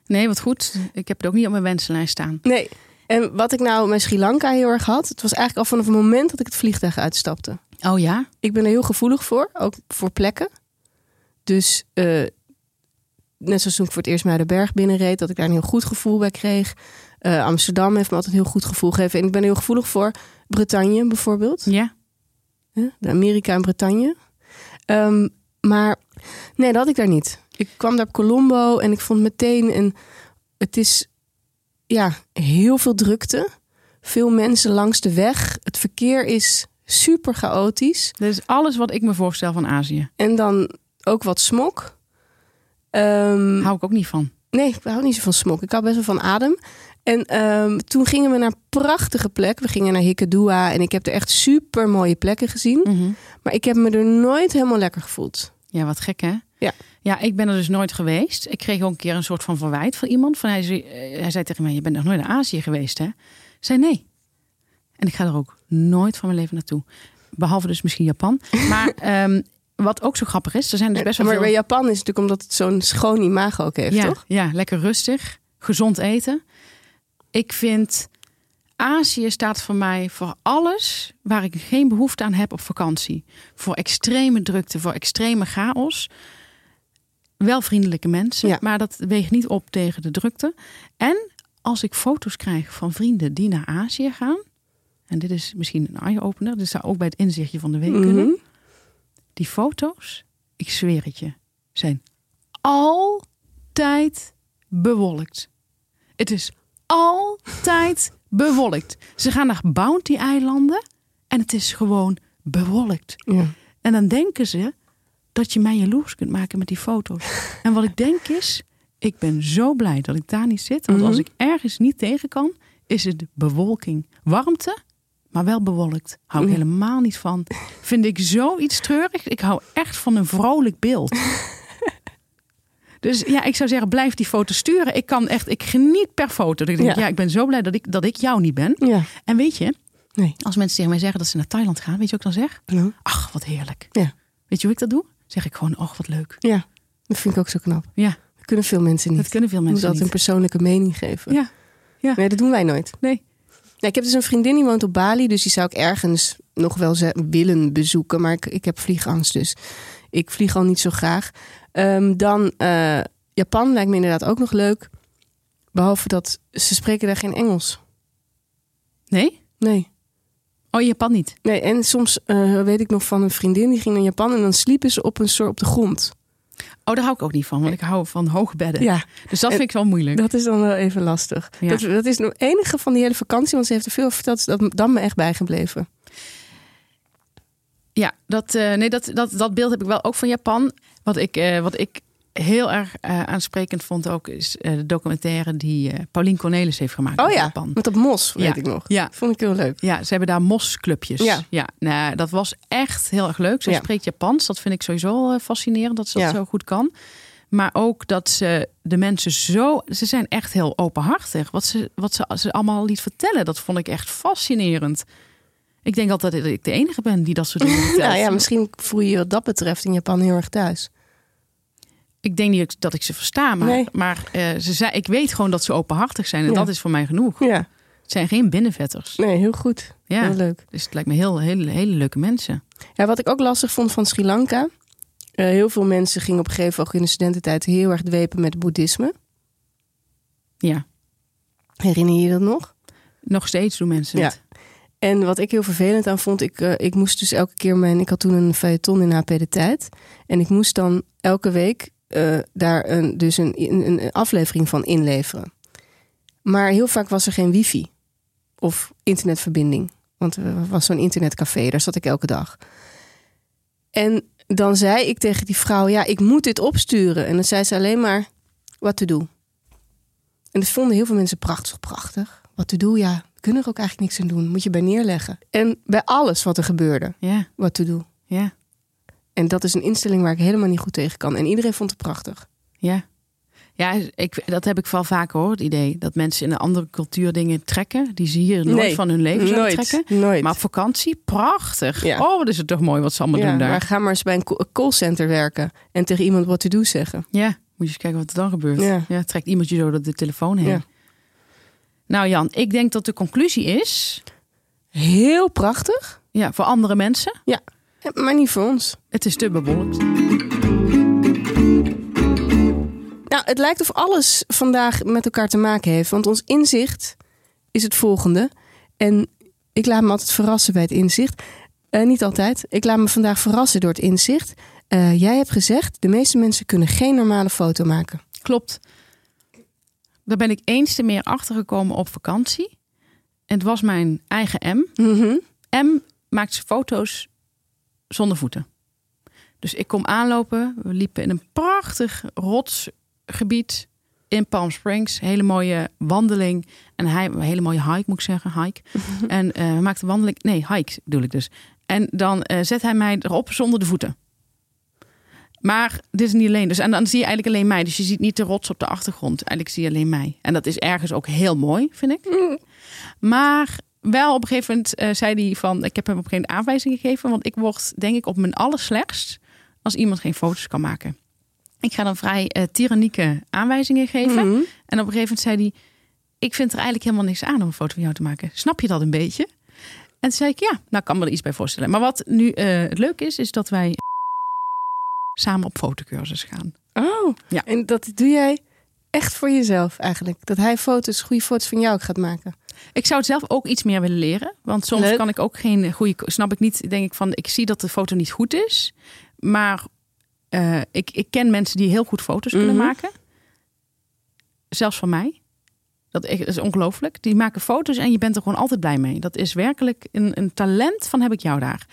Nee, wat goed. Ik heb het ook niet op mijn wensenlijst staan. Nee. En wat ik nou met Sri Lanka heel erg had, het was eigenlijk al vanaf het moment dat ik het vliegtuig uitstapte. Oh ja? Ik ben er heel gevoelig voor, ook voor plekken. Dus eh, net zoals toen ik voor het eerst Muidenberg binnenreed, dat ik daar een heel goed gevoel bij kreeg. Eh, Amsterdam heeft me altijd een heel goed gevoel gegeven. En ik ben heel gevoelig voor Bretagne bijvoorbeeld. Ja. De Amerika en Bretagne. Ehm, maar nee, dat had ik daar niet. Ik kwam daar op Colombo en ik vond meteen een. Het is ja, heel veel drukte. Veel mensen langs de weg. Het verkeer is super chaotisch. Dat is alles wat ik me voorstel van Azië. En dan ook wat smok. Ehm, Hou ik ook niet van. nee, ik hou niet zo van smok. Ik hou best wel van adem. En ehm, toen gingen we naar prachtige plekken. We gingen naar Hikkedua en ik heb er echt super mooie plekken gezien. Mhm. Maar ik heb me er nooit helemaal lekker gevoeld. Ja, wat gek hè? Ja. Ja, ik ben er dus nooit geweest. Ik kreeg ook een keer een soort van verwijt van iemand. Van hij, zei, eh, hij zei tegen mij, je bent nog nooit naar Azië geweest hè? Ik zei nee. En ik ga er ook nooit van mijn leven naartoe. Behalve dus misschien Japan. Maar ehm, wat ook zo grappig is, er zijn dus best wel maar veel... bij Japan is het natuurlijk omdat het zo'n schoon imago ook heeft, ja, toch? Ja, lekker rustig, gezond eten. Ik vind Azië staat voor mij voor alles waar ik geen behoefte aan heb op vakantie. Voor extreme drukte, voor extreme chaos. Wel vriendelijke mensen, Ja. maar dat weegt niet op tegen de drukte. En als ik foto's krijg van vrienden die naar Azië gaan. En dit is misschien een eye-opener. Dit zou ook bij het inzichtje van de week kunnen. Mhm. Die foto's, ik zweer het je, zijn altijd bewolkt. Het is altijd bewolkt. Ze gaan naar Bounty-eilanden en het is gewoon bewolkt. Ja. En dan denken ze dat je mij jaloers kunt maken met die foto's. En wat ik denk is, ik ben zo blij dat ik daar niet zit. Want als Mhm. ik ergens niet tegen kan, is het bewolking. Warmte, maar wel bewolkt. Hou ik Ja. helemaal niet van. Vind ik zoiets treurig. Ik hou echt van een vrolijk beeld. Dus ja, ik zou zeggen, blijf die foto sturen. Ik kan echt, ik geniet per foto. Dat ik denk, Ja. ja, ik ben zo blij dat ik, dat ik jou niet ben. Ja. En weet je, Nee. als mensen tegen mij zeggen dat ze naar Thailand gaan, weet je wat ik dan zeg? Ach, wat heerlijk. Ja. Weet je hoe ik dat doe? Zeg ik gewoon, oh, wat leuk. ja, dat vind ik ook zo knap. Ja, Dat kunnen veel mensen niet. dat kunnen veel mensen altijd een niet. persoonlijke mening geven. Ja, ja. Nee, dat doen wij nooit. nee. Ja, ik heb dus een vriendin die woont op Bali, dus die zou ik ergens nog wel willen bezoeken. Maar ik, ik heb vliegangst, dus ik vlieg al niet zo graag. Ehm, dan eh, Japan lijkt me inderdaad ook nog leuk. Behalve dat ze spreken daar geen Engels. Nee? Nee. Oh, Japan niet. Nee, en soms eh, weet ik nog van een vriendin die ging naar Japan en dan sliepen ze op een soort op de grond. Oh, daar hou ik ook niet van, want ik hou van hoge bedden. Ja, Dus dat vind ik wel moeilijk. dat is dan wel even lastig. Ja. Dat, dat is het enige van die hele vakantie, want ze heeft er veel over verteld, is dat dan me echt bijgebleven. Ja, dat, eh, nee, dat, dat, dat beeld heb ik wel ook van Japan. Wat ik, eh, wat ik heel erg eh, aansprekend vond ook, is eh, de documentaire die eh Paulien Cornelis heeft gemaakt Oh ja, Japan. met dat mos, weet Ja. ik nog. Ja. Vond ik heel leuk. Ja, ze hebben daar mosclubjes. Ja. ja nou, dat was echt heel erg leuk. Ze spreekt Japans. Dat vind ik sowieso fascinerend dat ze dat zo goed kan. Maar ook dat ze de mensen zo... Ze zijn echt heel openhartig. Wat ze, wat ze, ze allemaal liet vertellen, dat vond ik echt fascinerend. Ik denk altijd dat ik de enige ben die dat soort dingen vertelt. Nou ja, misschien voel je je wat dat betreft in Japan heel erg thuis. Ik denk niet dat ik ze versta, maar, Nee. maar eh, ze zei, ik weet gewoon dat ze openhartig zijn. En Ja. dat is voor mij genoeg. Ja, Het zijn geen binnenvetters. nee, heel goed. Ja, Heel leuk. dus het lijkt me heel, hele, hele leuke mensen. Ja, wat ik ook lastig vond van Sri Lanka. eh, heel veel mensen gingen op een gegeven moment ook in de studententijd heel erg dwepen met boeddhisme. Ja, Herinner je je dat nog? nog steeds doen mensen Ja. het. En wat ik heel vervelend aan vond, ik, eh, ik moest dus elke keer mijn. Ik had toen een feuilleton in HP De Tijd. En ik moest dan elke week eh, daar een, dus een, een, een aflevering van inleveren. Maar heel vaak was er geen wifi of internetverbinding. Want er was zo'n internetcafé, daar zat ik elke dag. En dan zei ik tegen die vrouw: Ja, ik moet dit opsturen. En dan zei ze alleen maar: Wat te doen. En dat vonden heel veel mensen prachtig, prachtig. Wat te doen, ja, we kunnen er ook eigenlijk niks aan doen. Moet je bij neerleggen. En bij alles wat er gebeurde, Ja, wat te doen. ja, En dat is een instelling waar ik helemaal niet goed tegen kan. En iedereen vond het prachtig. ja. Ja, ik, dat heb ik wel vaker hoor, het idee. Dat mensen in een andere cultuur dingen trekken. Die ze hier nooit Nee, van hun leven zouden trekken. nooit. Maar op vakantie, prachtig. Ja. Oh, wat is het toch mooi wat ze allemaal ja, doen daar. maar ga maar eens bij een callcenter werken en tegen iemand wat te doen zeggen. Ja, moet je eens kijken wat er dan gebeurt. Ja. Ja, trekt iemand je zo door de telefoon heen. Nou Jan, ik denk dat de conclusie is... Heel prachtig, Ja, voor andere mensen, ja, maar niet voor ons. het is te bewolkt. Nou, het lijkt of alles vandaag met elkaar te maken heeft. Want ons inzicht is het volgende. En ik laat me altijd verrassen bij het inzicht. Eh, niet altijd. Ik laat me vandaag verrassen door het inzicht. Eh, jij hebt gezegd, de meeste mensen kunnen geen normale foto maken. Klopt. Daar ben ik eens te meer achtergekomen op vakantie. En het was mijn eigen M. Mhm. M maakt foto's zonder voeten. Dus ik kom aanlopen. We liepen in een prachtig rotsgebied in Palm Springs. Hele mooie wandeling. En hij, een hele mooie hike moet ik zeggen. Hike. En eh we maakten wandeling. Nee, hike bedoel ik dus. En dan eh, zet hij mij erop zonder de voeten. Maar dit is niet alleen. Dus, en dan zie je eigenlijk alleen mij. Dus je ziet niet de rots op de achtergrond. Eigenlijk zie je alleen mij. En dat is ergens ook heel mooi, vind ik. Maar wel op een gegeven moment eh, zei hij van... Ik heb hem op een gegeven moment aanwijzing gegeven. Want ik word denk ik op mijn allerslechtst... als iemand geen foto's kan maken. Ik ga dan vrij eh tyrannieke aanwijzingen geven. Mhm. En op een gegeven moment zei hij... Ik vind er eigenlijk helemaal niks aan om een foto van jou te maken. Snap je dat een beetje? En toen zei ik, ja, nou kan me er iets bij voorstellen. Maar wat nu eh, het leuk is, is dat wij samen op fotocursus gaan. Oh, Ja. en dat doe jij echt voor jezelf eigenlijk. Dat hij foto's, goede foto's van jou ook gaat maken. Ik zou het zelf ook iets meer willen leren. Want soms Leuk. kan ik ook geen goede. Snap ik niet. Denk ik van. Ik zie dat de foto niet goed is. Maar eh, ik, ik ken mensen die heel goed foto's kunnen Mhm. maken. Zelfs van mij. Dat is- is ongelooflijk. Die maken foto's en je bent er gewoon altijd blij mee. Dat is werkelijk een, een talent van heb ik jou daar.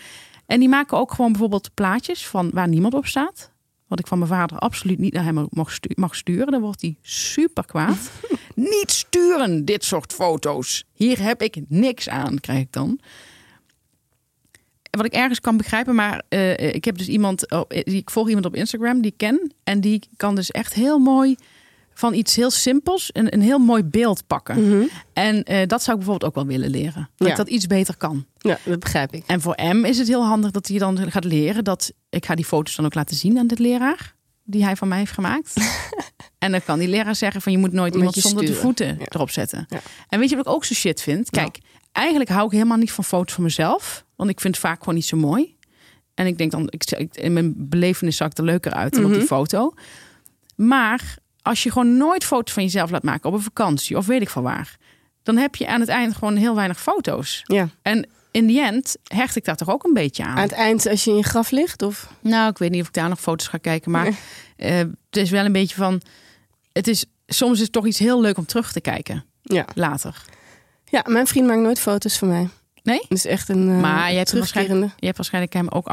En die maken ook gewoon bijvoorbeeld plaatjes van waar niemand op staat. Wat ik van mijn vader absoluut niet naar hem mag, stu- mag sturen. Dan wordt hij super kwaad. niet sturen, dit soort foto's. Hier heb ik niks aan, krijg ik dan. Wat ik ergens kan begrijpen, maar eh, ik heb dus iemand, oh, eh, ik volg iemand op Instagram die ik ken. En die kan dus echt heel mooi van iets heel simpels een, een heel mooi beeld pakken. En eh, dat zou ik bijvoorbeeld ook wel willen leren. Dat Ja. ik dat iets beter kan. Ja, dat begrijp ik. En voor M is het heel handig dat hij dan gaat leren dat ik ga die foto's dan ook laten zien aan de leraar die hij van mij heeft gemaakt. en dan kan die leraar zeggen van je moet nooit Met iemand zonder de voeten Ja. erop zetten. Ja. En weet je wat ik ook zo shit vind? Nou. Kijk, eigenlijk hou ik helemaal niet van foto's van mezelf, want ik vind het vaak gewoon niet zo mooi. En ik denk dan, ik, in mijn belevenis zag ik er leuker uit dan op Mhm. die foto. Maar als je gewoon nooit foto's van jezelf laat maken op een vakantie of weet ik van waar, dan heb je aan het eind gewoon heel weinig foto's. Ja. En in die end hecht ik daar toch ook een beetje aan. Aan het eind als je in je graf ligt? Of? Nou, ik weet niet of ik daar nog foto's ga kijken. Maar eh, het is wel een beetje van. Het is, soms is het toch iets heel leuk om terug te kijken Ja. later. ja, mijn vriend maakt nooit foto's van mij. Nee? Dat is echt een uh, Maar je hebt, waarschijnlijk, je hebt waarschijnlijk hem ook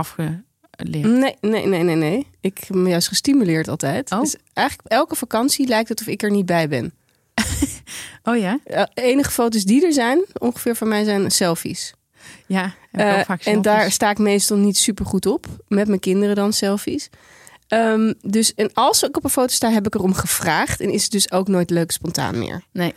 Nee, nee, nee, nee, nee. Ik heb me juist gestimuleerd altijd. Oh. Dus eigenlijk elke vakantie lijkt het of ik er niet bij ben. Oh ja? De enige foto's die er zijn, ongeveer van mij, zijn selfies. Ja. Eh, vaak en zelf daar sta ik meestal niet super goed op. Met mijn kinderen dan selfies. Ehm, dus en als ik op een foto sta, heb ik erom gevraagd. En is het dus ook nooit leuk spontaan meer. Nee.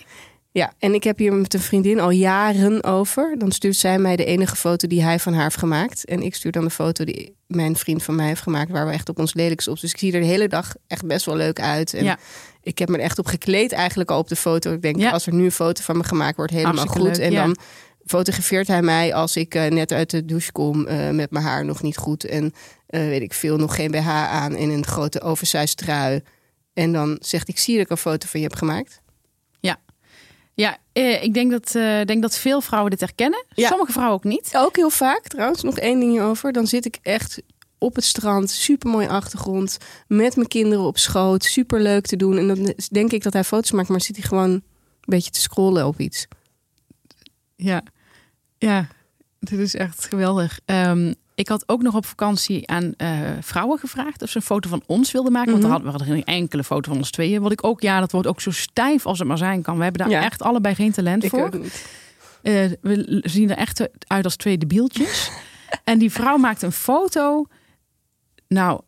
Ja, en ik heb hier met een vriendin al jaren over. Dan stuurt zij mij de enige foto die hij van haar heeft gemaakt. En ik stuur dan de foto die mijn vriend van mij heeft gemaakt, waar we echt op ons lelijkst op. Dus ik zie er de hele dag echt best wel leuk uit. En Ja. ik heb me er echt op gekleed eigenlijk al op de foto. Ik denk, Ja. als er nu een foto van me gemaakt wordt, helemaal goed. leuk, en ja. dan fotografeert hij mij als ik eh, net uit de douche kom eh, met mijn haar nog niet goed. En eh, weet ik veel, nog geen BH aan en een grote oversized trui. En dan zegt ik, zie je dat ik een foto van je heb gemaakt? Ja, eh, ik denk dat, eh, denk dat veel vrouwen dit herkennen. Ja. Sommige vrouwen ook niet. Ook heel vaak trouwens, nog één ding over. Dan zit ik echt op het strand, super mooie achtergrond, met mijn kinderen op schoot, super leuk te doen. En dan denk ik dat hij foto's maakt, maar zit hij gewoon een beetje te scrollen op iets. Ja, ja, dit is echt geweldig. Ehm, ik had ook nog op vakantie aan eh, vrouwen gevraagd of ze een foto van ons wilden maken. Want Mhm. we hadden, we hadden geen enkele foto van ons tweeën. Wat ik ook, ja, dat wordt ook zo stijf als het maar zijn kan. We hebben daar Ja. echt allebei geen talent Ik voor. ook niet. Eh, we zien er echt uit als twee debieltjes. en die vrouw maakt een foto. Nou,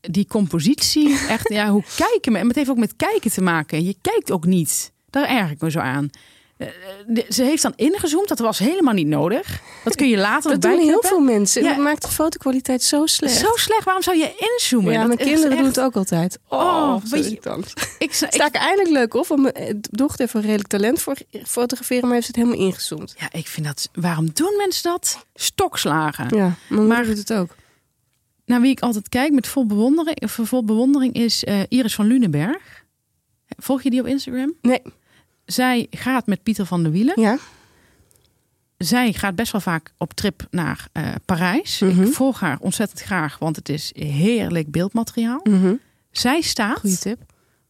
die compositie, echt, ja, hoe kijken me. En het heeft ook met kijken te maken. Je kijkt ook niet. Daar erg ik me zo aan. Eh, de- ze heeft dan ingezoomd. Dat was helemaal niet nodig. Dat kun je later Dat doen heel veel mensen. En Ja. Dat maakt de fotokwaliteit zo slecht. Zo slecht. Waarom zou je inzoomen? ja, Dat mijn kinderen echt- doen het ook altijd. Oh, Oh, weet je- irritant. Ik, sta- ik, eindelijk leuk op, want mijn eh, dochter heeft een redelijk talent voor fotograferen, maar heeft het helemaal ingezoomd. ja, ik vind dat. Waarom doen mensen dat? Stokslagen. Ja, mijn Maar- doet het ook. Naar wie ik altijd kijk met vol bewondering, vol bewondering is eh, Iris van Lunenberg. Volg je die op Instagram? Nee, Zij gaat met Pieter van der Wielen. ja. Zij gaat best wel vaak op trip naar eh, Parijs. Mhm. Ik volg haar ontzettend graag, want het is heerlijk beeldmateriaal. Mhm. Zij staat Goeie tip.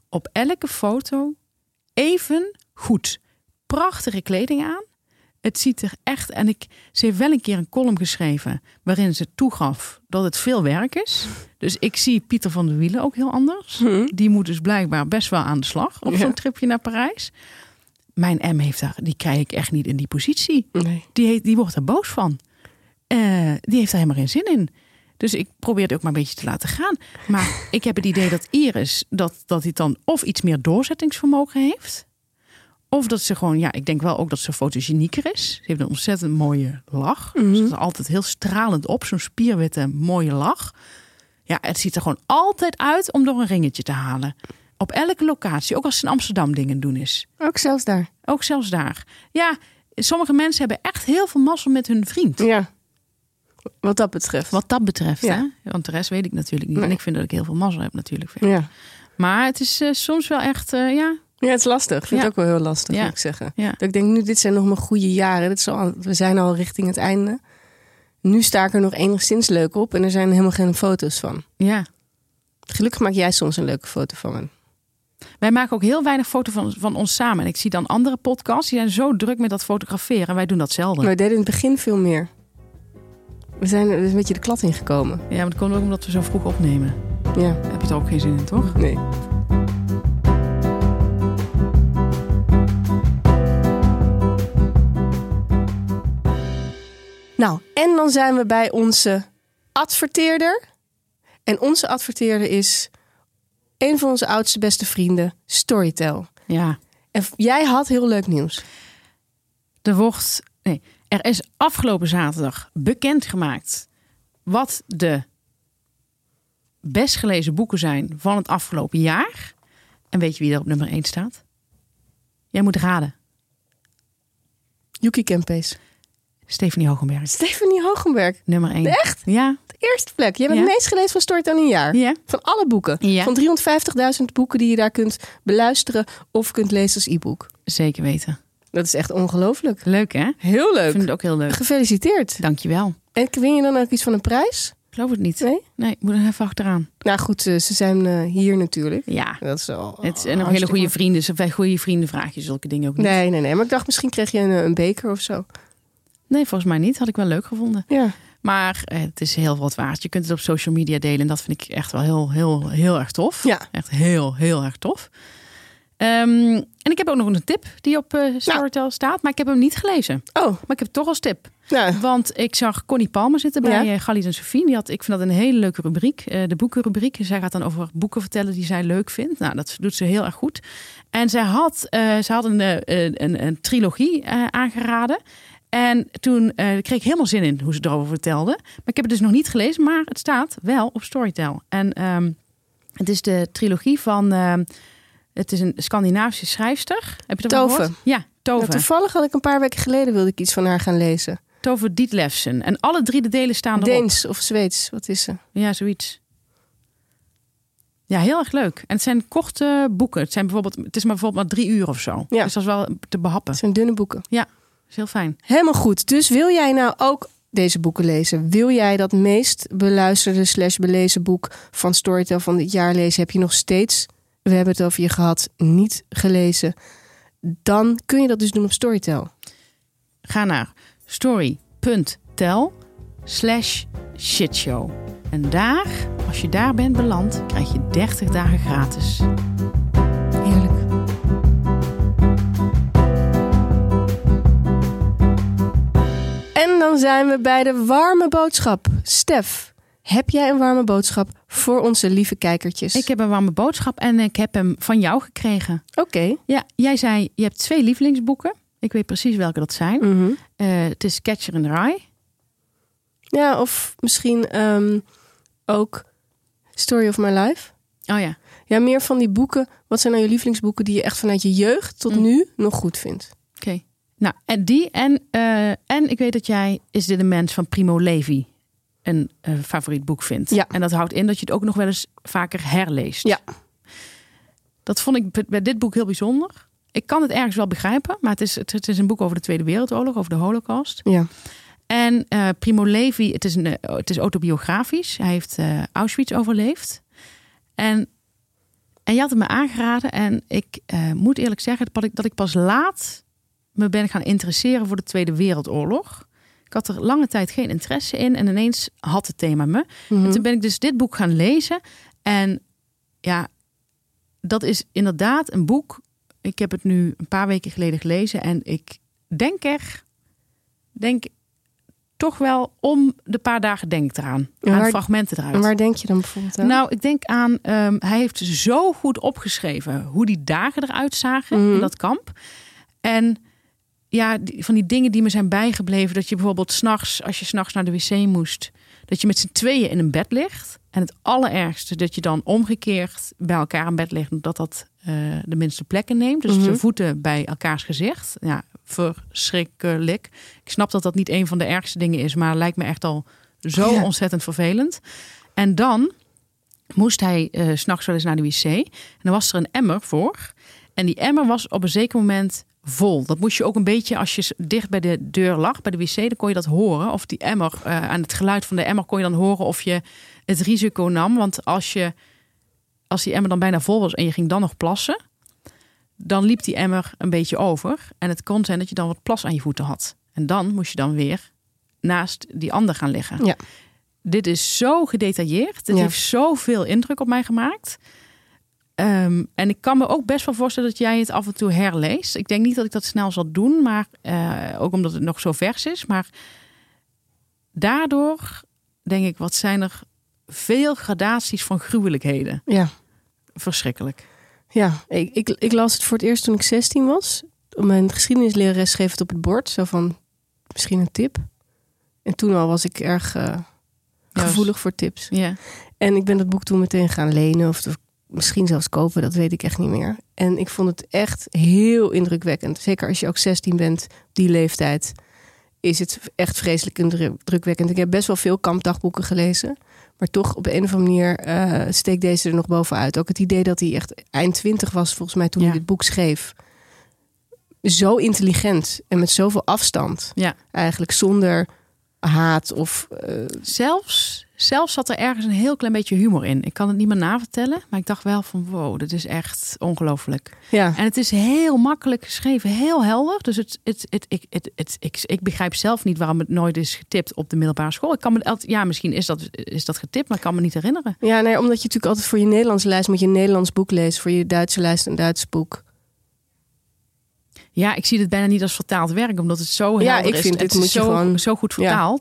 op elke foto even goed. Prachtige kleding aan. Het ziet er echt. En ik, ze heeft wel een keer een column geschreven. waarin ze toegaf dat het veel werk is. Dus ik zie Pieter van der Wielen ook heel anders. Mhm. Die moet dus blijkbaar best wel aan de slag op Ja. zo'n tripje naar Parijs. Mijn M heeft daar, die krijg ik echt niet in die positie. Nee. Die, die wordt er boos van. Eh, die heeft er helemaal geen zin in. Dus ik probeer het ook maar een beetje te laten gaan. Maar ik heb het idee dat Iris dat, dat hij dan of iets meer doorzettingsvermogen heeft. Of dat ze gewoon, ja, ik denk wel ook dat ze fotogenieker is. Ze heeft een ontzettend mooie lach. Mhm. Ze is altijd heel stralend op, zo'n spierwitte mooie lach. Ja, het ziet er gewoon altijd uit om door een ringetje te halen. Op elke locatie, ook als ze in Amsterdam dingen doen is. Ook zelfs daar. Ook zelfs daar. Ja, sommige mensen hebben echt heel veel mazzel met hun vriend. Ja. Wat dat betreft. Wat dat betreft, Ja. hè? Want de rest weet ik natuurlijk niet. Nee. En ik vind dat ik heel veel mazzel heb natuurlijk. verder. Ja. Maar het is eh, soms wel echt, eh, ja, ja, het is lastig. Ik vind Ja. het ook wel heel lastig, Ja. moet ik zeggen. ja. Dat ik denk, nu, dit zijn nog mijn goede jaren. Dit is al, we zijn al richting het einde. Nu sta ik er nog enigszins leuk op en er zijn helemaal geen foto's van. ja. Gelukkig maak jij soms een leuke foto van me. Wij maken ook heel weinig foto van, van ons samen. En ik zie dan andere podcasts, die zijn zo druk met dat fotograferen. En wij doen dat zelden. Maar we deden in het begin veel meer. We zijn er dus een beetje de klad in gekomen. Ja, maar dat komt ook omdat we zo vroeg opnemen. Ja, Daar heb je er ook geen zin in, toch? nee. Nou, en dan zijn we bij onze adverteerder. En onze adverteerder is een van onze oudste beste vrienden, Storytel. Ja. En jij had heel leuk nieuws. Er wordt, nee, er is afgelopen zaterdag bekendgemaakt wat de best gelezen boeken zijn van het afgelopen jaar. En weet je wie er op nummer 1 staat? Jij moet raden. Yuki Kempees. Stephanie Hogenberg. Stephanie Hogenberg. Nummer 1. Echt? Ja. Eerste plek. Jij bent Ja. het meest gelezen van Storytel in een jaar. Ja. Van alle boeken. Ja. Van 350.000 boeken die je daar kunt beluisteren of kunt lezen als e-book. Zeker weten. Dat is echt ongelooflijk. Leuk hè? Heel Ik leuk. vind het ook heel leuk. Gefeliciteerd. Dankjewel. En win je dan ook iets van een prijs? Ik geloof het niet. Nee? Nee, ik moet er even achteraan. Nou goed, eh, ze zijn eh, hier natuurlijk. Ja. Dat is al Het zijn nog hele goede vrienden. Dus bij goede vrienden vraag je zulke dingen ook niet. Nee, nee, nee. Maar ik dacht misschien kreeg je een, een beker of zo. Nee, volgens mij niet. Had ik wel leuk gevonden. Ja. Maar eh, het is heel wat waard. Je kunt het op social media delen. En dat vind ik echt wel heel, heel, heel erg tof. Ja. Echt heel, heel erg tof. Ehm, en ik heb ook nog een tip die op eh Storytel staat, maar ik heb hem niet gelezen. Oh, Maar ik heb het toch als tip. nou, Want ik zag Connie Palmer zitten bij Ja. ja. Galit en Sofie. Die had, ik vind dat een hele leuke rubriek. eh, de boekenrubriek. Zij gaat dan over boeken vertellen die zij leuk vindt. Nou, dat doet ze heel erg goed. En zij had, eh, ze had een, eh, een, een trilogie eh, aangeraden. En toen eh, kreeg ik helemaal zin in hoe ze erover vertelde. Maar ik heb het dus nog niet gelezen, maar het staat wel op Storytel. En ehm, het is de trilogie van... ehm, het is een Scandinavische schrijfster. Heb je ervan Tove. gehoord? Ja, Tove. nou, toevallig had ik een paar weken geleden wilde ik iets van haar gaan lezen. Tove Dietlefsen. En alle drie de delen staan erop. Deens of Zweeds, wat is ze? Ja, zoiets. Ja, heel erg leuk. En het zijn korte boeken. Het, zijn bijvoorbeeld, het is maar bijvoorbeeld maar drie uur of zo. Ja. Dus dat is wel te behappen. Het zijn dunne boeken. Dat is heel fijn. Helemaal goed. Dus wil jij nou ook deze boeken lezen? Wil jij dat meest beluisterde slash belezen boek van Storytel van dit jaar lezen? Heb je nog steeds, we hebben het over je gehad, niet gelezen? Dan kun je dat dus doen op Storytel. Ga naar story.tel slash shitshow. En daar, als je daar bent beland, krijg je 30 dagen gratis. En dan zijn we bij de warme boodschap. Stef, heb jij een warme boodschap voor onze lieve kijkertjes? Ik heb een warme boodschap en ik heb hem van jou gekregen. Oké. Ja, jij zei, je hebt twee lievelingsboeken. Ik weet precies welke dat zijn. Mhm. Eh, het is Catcher in the Rye. Ja, of misschien ehm, ook Story of My Life. Oh ja, Ja, meer van die boeken. Wat zijn nou je lievelingsboeken die je echt vanuit je jeugd tot Mm. nu nog goed vindt? Oké. Nou, en die en, eh, en ik weet dat jij Is dit een mens van Primo Levi een eh, favoriet boek vindt. Ja. En dat houdt in dat je het ook nog wel eens vaker herleest. Ja. Dat vond ik bij- dit boek heel bijzonder. Ik kan het ergens wel begrijpen, maar het is, het, het is een boek over de Tweede Wereldoorlog, over de Holocaust. Ja. En eh, Primo Levi, het is, een, het is autobiografisch. Hij heeft Auschwitz overleefd. En, en je had het me aangeraden. En ik moet eerlijk zeggen dat ik, dat ik pas laat me ben gaan interesseren voor de Tweede Wereldoorlog. Ik had er lange tijd geen interesse in. En ineens had het thema me. Mhm. En toen ben ik dus dit boek gaan lezen. En ja, dat is inderdaad een boek. Ik heb het nu een paar weken geleden gelezen. En ik denk er, denk toch wel om de paar dagen denk ik eraan. Aan fragmenten eruit. En waar denk je dan bijvoorbeeld aan? Nou, ik denk aan, ehm, hij heeft zo goed opgeschreven hoe die dagen eruit zagen Mhm. in dat kamp. En ja, die- van die dingen die me zijn bijgebleven. Dat je bijvoorbeeld s'nachts, als je s'nachts naar de wc moest, dat je met z'n tweeën in een bed ligt. En het allerergste, dat je dan omgekeerd bij elkaar in bed ligt, omdat dat eh, de minste plekken neemt. Dus Mhm. de voeten bij elkaars gezicht. Ja, verschrikkelijk. Ik snap dat dat niet een van de ergste dingen is, maar lijkt me echt al zo Ja. ontzettend vervelend. En dan moest hij s s'nachts wel eens naar de wc. En dan was er een emmer voor. En die emmer was op een zeker moment vol. Dat moest je ook een beetje, als je dicht bij de deur lag, bij de wc, dan kon je dat horen. Of die emmer, eh, aan het geluid van de emmer kon je dan horen of je het risico nam. Want als, je, als die emmer dan bijna vol was en je ging dan nog plassen, dan liep die emmer een beetje over. En het kon zijn dat je dan wat plas aan je voeten had. En dan moest je dan weer naast die ander gaan liggen. Ja. Dit is zo gedetailleerd. Ja. heeft zoveel indruk op mij gemaakt. Ehm, en ik kan me ook best wel voorstellen dat jij het af en toe herleest. Ik denk niet dat ik dat snel zal doen, maar eh, ook omdat het nog zo vers is. Maar daardoor denk ik, wat zijn er veel gradaties van gruwelijkheden. Ja. Verschrikkelijk. Ja, ik, ik, ik las het voor het eerst toen ik 16 was. Mijn geschiedenislerares schreef het op het bord. Zo van, misschien een tip. En toen al was ik erg eh, gevoelig voor tips. Ja. En ik ben dat boek toen meteen gaan lenen. Of misschien zelfs kopen, dat weet ik echt niet meer. En ik vond het echt heel indrukwekkend. Zeker als je ook 16 bent, op die leeftijd. Is het echt vreselijk indrukwekkend. Ik heb best wel veel kampdagboeken gelezen. Maar toch op een of andere manier eh, steekt deze er nog bovenuit. Ook het idee dat hij echt eind twintig was, volgens mij, toen Ja. hij dit boek schreef. Zo intelligent en met zoveel afstand. Ja. Eigenlijk zonder haat of... eh, Zelfs zelf zat er ergens een heel klein beetje humor in. Ik kan het niet meer navertellen, maar ik dacht wel van wow, dit is echt ongelooflijk. Ja. En het is heel makkelijk geschreven, heel helder. Dus het, het, het, ik, het, het, ik, ik begrijp zelf niet waarom het nooit is getipt op de middelbare school. Ik kan me ja, misschien is dat, is dat getipt, maar ik kan me niet herinneren. Ja, nee, omdat je natuurlijk altijd voor je Nederlandse lijst moet je een Nederlands boek lezen. Voor je Duitse lijst een Duits boek. Ja, ik zie het bijna niet als vertaald werk, omdat het zo Ja, helder ik is. vind Het dit is moet je zo, gewoon- zo goed Ja.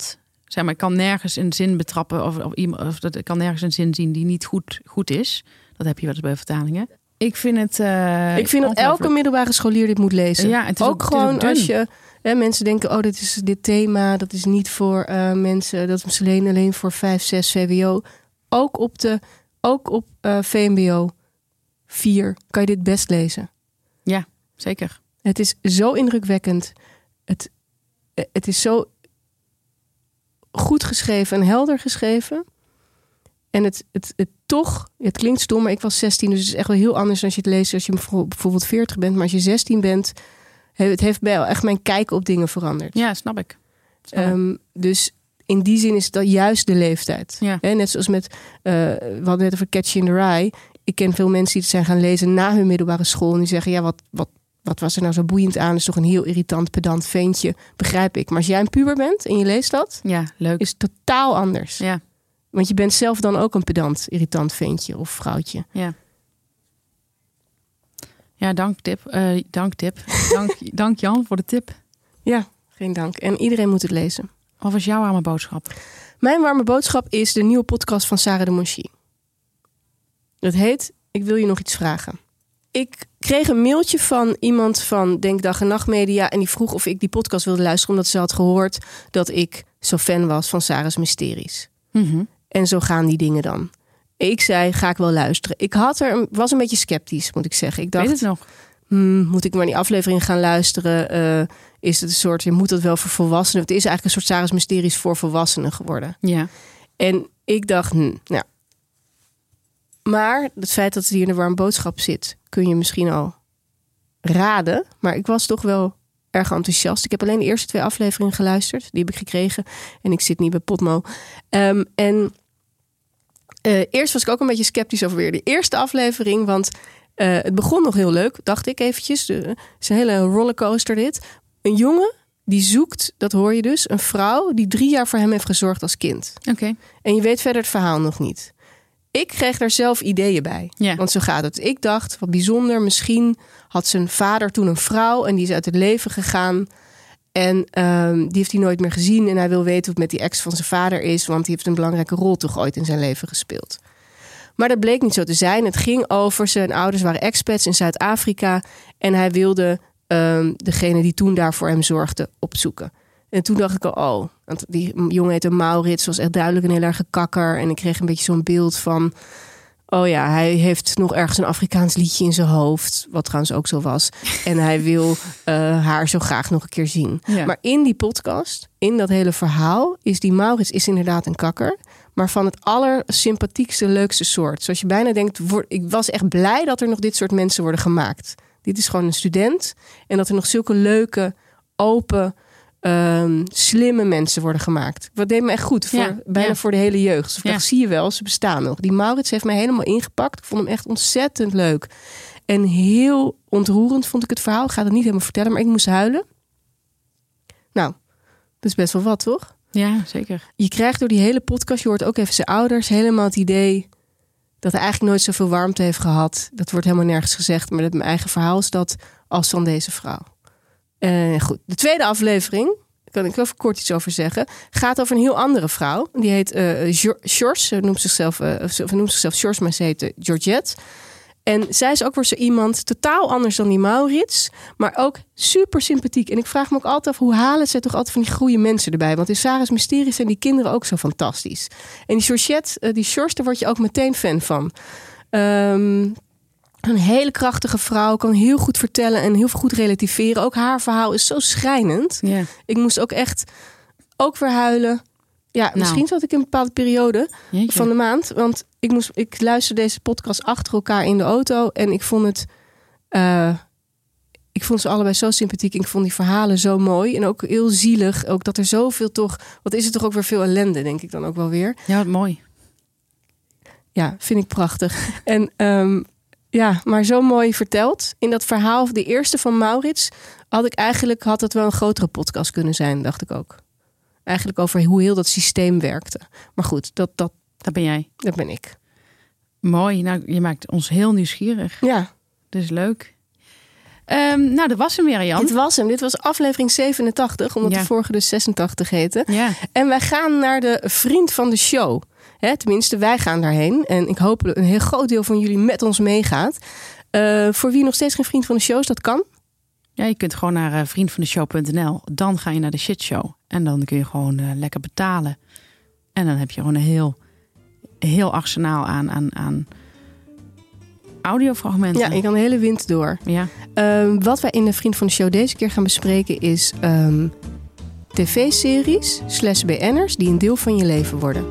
Zeg maar, ik kan nergens een zin betrappen of, of, iemand- of dat, ik kan nergens een zin zien die niet goed, goed is. Dat heb je wel eens bij vertalingen. Ik vind het. eh, ik vind dat elke middelbare scholier dit moet lezen. Ja, het is ook, ook- het is gewoon als je hè, mensen denken: oh, dit is dit thema, dat is niet voor eh, mensen, dat is alleen, alleen voor 5, 6 VWO. Ook op, de, ook op eh, VMBO 4 kan je dit best lezen. Zeker. Het is zo indrukwekkend. Het, het is zo goed geschreven en helder geschreven. En het, het, het toch, het klinkt stom, maar ik was 16, dus het is echt wel heel anders als je het leest als je bijvoorbeeld bijvoorbeeld 40 bent. Maar als je 16 bent, he- het heeft bij echt mijn kijk op dingen veranderd. Ja, snap ik. Snap ik. Ehm, dus in die zin is dat juist de leeftijd. Ja. Net zoals met, eh, we hadden net over Catch in the Rye. Ik ken veel mensen die het zijn gaan lezen na hun middelbare school. En die zeggen, ja, wat, wat, wat was er nou zo boeiend aan? is toch een heel irritant, pedant ventje. Begrijp ik. Maar als jij een puber bent en je leest dat, ja, leuk. is het totaal anders. Ja, Want je bent zelf dan ook een pedant, irritant ventje of vrouwtje. ja. Ja, dank tip. Eh, dank tip. Dank, dank Jan voor de tip. Ja, geen dank. En iedereen moet het lezen. Wat was jouw arme boodschap? Mijn warme boodschap is de nieuwe podcast van Sarah de Monchy. Het heet Ik wil je nog iets vragen. Ik kreeg een mailtje van iemand van Denk Dag en Nacht Media... en die vroeg of ik die podcast wilde luisteren... omdat ze had gehoord dat ik zo fan was van Sarah's Mysteries. Mhm. En zo gaan die dingen dan. Ik zei, ga ik wel luisteren. Ik had er, was een beetje sceptisch, moet ik zeggen. Ik Weet dacht, het nog? Hmm, moet ik maar die aflevering gaan luisteren? Eh, is het een soort, je moet dat wel voor volwassenen? Het is eigenlijk een soort Sarah's Mysteries voor volwassenen geworden. Ja. En ik dacht, hm, nou. Maar het feit dat het hier in de warme boodschap zit, kun je misschien al raden. Maar ik was toch wel erg enthousiast. Ik heb alleen de eerste twee afleveringen geluisterd. Die heb ik gekregen. En ik zit niet bij Potmo. Ehm, en eh, eerst was ik ook een beetje sceptisch over weer de eerste aflevering. Want eh, het begon nog heel leuk, dacht ik eventjes. De- Het is een hele rollercoaster dit. Een jongen die zoekt, dat hoor je dus, een vrouw die drie jaar voor hem heeft gezorgd als kind. Oké. En je weet verder het verhaal nog niet. Ik kreeg daar zelf ideeën bij. Ja. Want zo gaat het. Ik dacht, wat bijzonder, misschien had zijn vader toen een vrouw en die is uit het leven gegaan. En ehm, die heeft hij nooit meer gezien. En hij wil weten hoe het met die ex van zijn vader is, want die heeft een belangrijke rol toch ooit in zijn leven gespeeld. Maar dat bleek niet zo te zijn. Het ging over zijn ouders waren expats in Zuid-Afrika. En hij wilde ehm, degene die toen daar voor hem zorgde opzoeken. En toen dacht ik al, oh, want die jongen heette Maurits, was echt duidelijk een heel erg kakker. En ik kreeg een beetje zo'n beeld van, oh ja, hij heeft nog ergens een Afrikaans liedje in zijn hoofd, wat trouwens ook zo was. En hij wil eh, haar zo graag nog een keer zien. Ja. Maar in die podcast, in dat hele verhaal, is die Maurits is inderdaad een kakker. Maar van het allersympathiekste, leukste soort. Zoals je bijna denkt, ik was echt blij dat er nog dit soort mensen worden gemaakt. Dit is gewoon een student. En dat er nog zulke leuke, open, ehm, slimme mensen worden gemaakt. Wat deed me echt goed. Voor, Ja, bijna ja. voor de hele jeugd. Dus ik dacht, zie je wel, ze bestaan nog. Die Maurits heeft mij helemaal ingepakt. Ik vond hem echt ontzettend leuk. En heel ontroerend vond ik het verhaal. Ik ga het niet helemaal vertellen, maar ik moest huilen. Nou, dat is best wel wat, toch? ja, zeker. Je krijgt door die hele podcast, je hoort ook even zijn ouders, helemaal het idee dat hij eigenlijk nooit zoveel warmte heeft gehad. Dat wordt helemaal nergens gezegd, maar dat mijn eigen verhaal is dat als van deze vrouw. Eh, goed, de tweede aflevering, daar kan ik even kort iets over zeggen, gaat over een heel andere vrouw. Die heet eh George, ze noemt zichzelf, eh, ze noemt zichzelf George, maar ze heet Georgette. En zij is ook weer zo iemand, totaal anders dan die Maurits, maar ook super sympathiek. En ik vraag me ook altijd af, hoe halen ze toch altijd van die goede mensen erbij? Want in Sarah's Mysteries zijn die kinderen ook zo fantastisch. En die Georgette, die George, daar word je ook meteen fan van. Ehm, een hele krachtige vrouw, kan heel goed vertellen en heel goed relativeren. Ook haar verhaal is zo schrijnend. Ja. Ik moest ook echt ook weer huilen. Ja, misschien zat ik in een bepaalde periode Jeetje. van de maand. Want ik, moest, ik luisterde deze podcast achter elkaar in de auto. En ik vond het. eh, ik vond ze allebei zo sympathiek. Ik vond die verhalen zo mooi. En ook heel zielig. Ook dat er zoveel toch... Wat is het toch ook weer veel ellende, denk ik dan ook wel weer. Ja, wat mooi. Ja, vind ik prachtig. En ehm, ja, maar zo mooi verteld. In dat verhaal, de eerste van Maurits... had ik eigenlijk... had het wel een grotere podcast kunnen zijn, dacht ik ook. Eigenlijk over hoe heel dat systeem werkte. Maar goed, dat, dat, Dat ben jij. dat ben ik. Mooi. Nou, je maakt ons heel nieuwsgierig. Ja, Dus leuk. Ehm, nou, dat was hem weer, Jan. dit was hem. Dit was aflevering 87, omdat Ja. de vorige dus 86 heette. Ja. En wij gaan naar de vriend van de show. Hè, tenminste, wij gaan daarheen. En ik hoop dat een heel groot deel van jullie met ons meegaat. Eh, voor wie nog steeds geen vriend van de show is, dat kan. ja, je kunt gewoon naar vriendvandeshow.nl. Dan ga je naar de shitshow. En dan kun je gewoon eh, lekker betalen. En dan heb je gewoon een heel, heel arsenaal aan, aan, aan audiofragmenten. Ja, je kan de hele wind door. ja. Ehm, wat wij in de vriend van de show deze keer gaan bespreken is ehm, tv-series slash BN'ers die een deel van je leven worden.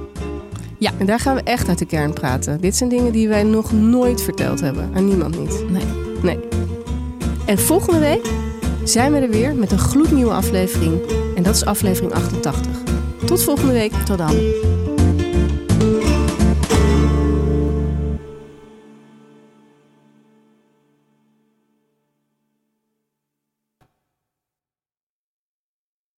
Ja. En daar gaan we echt uit de kern praten. Dit zijn dingen die wij nog nooit verteld hebben. Aan niemand niet. Nee. Nee. En volgende week zijn we er weer met een gloednieuwe aflevering. En dat is aflevering 88. Tot volgende week. Tot dan.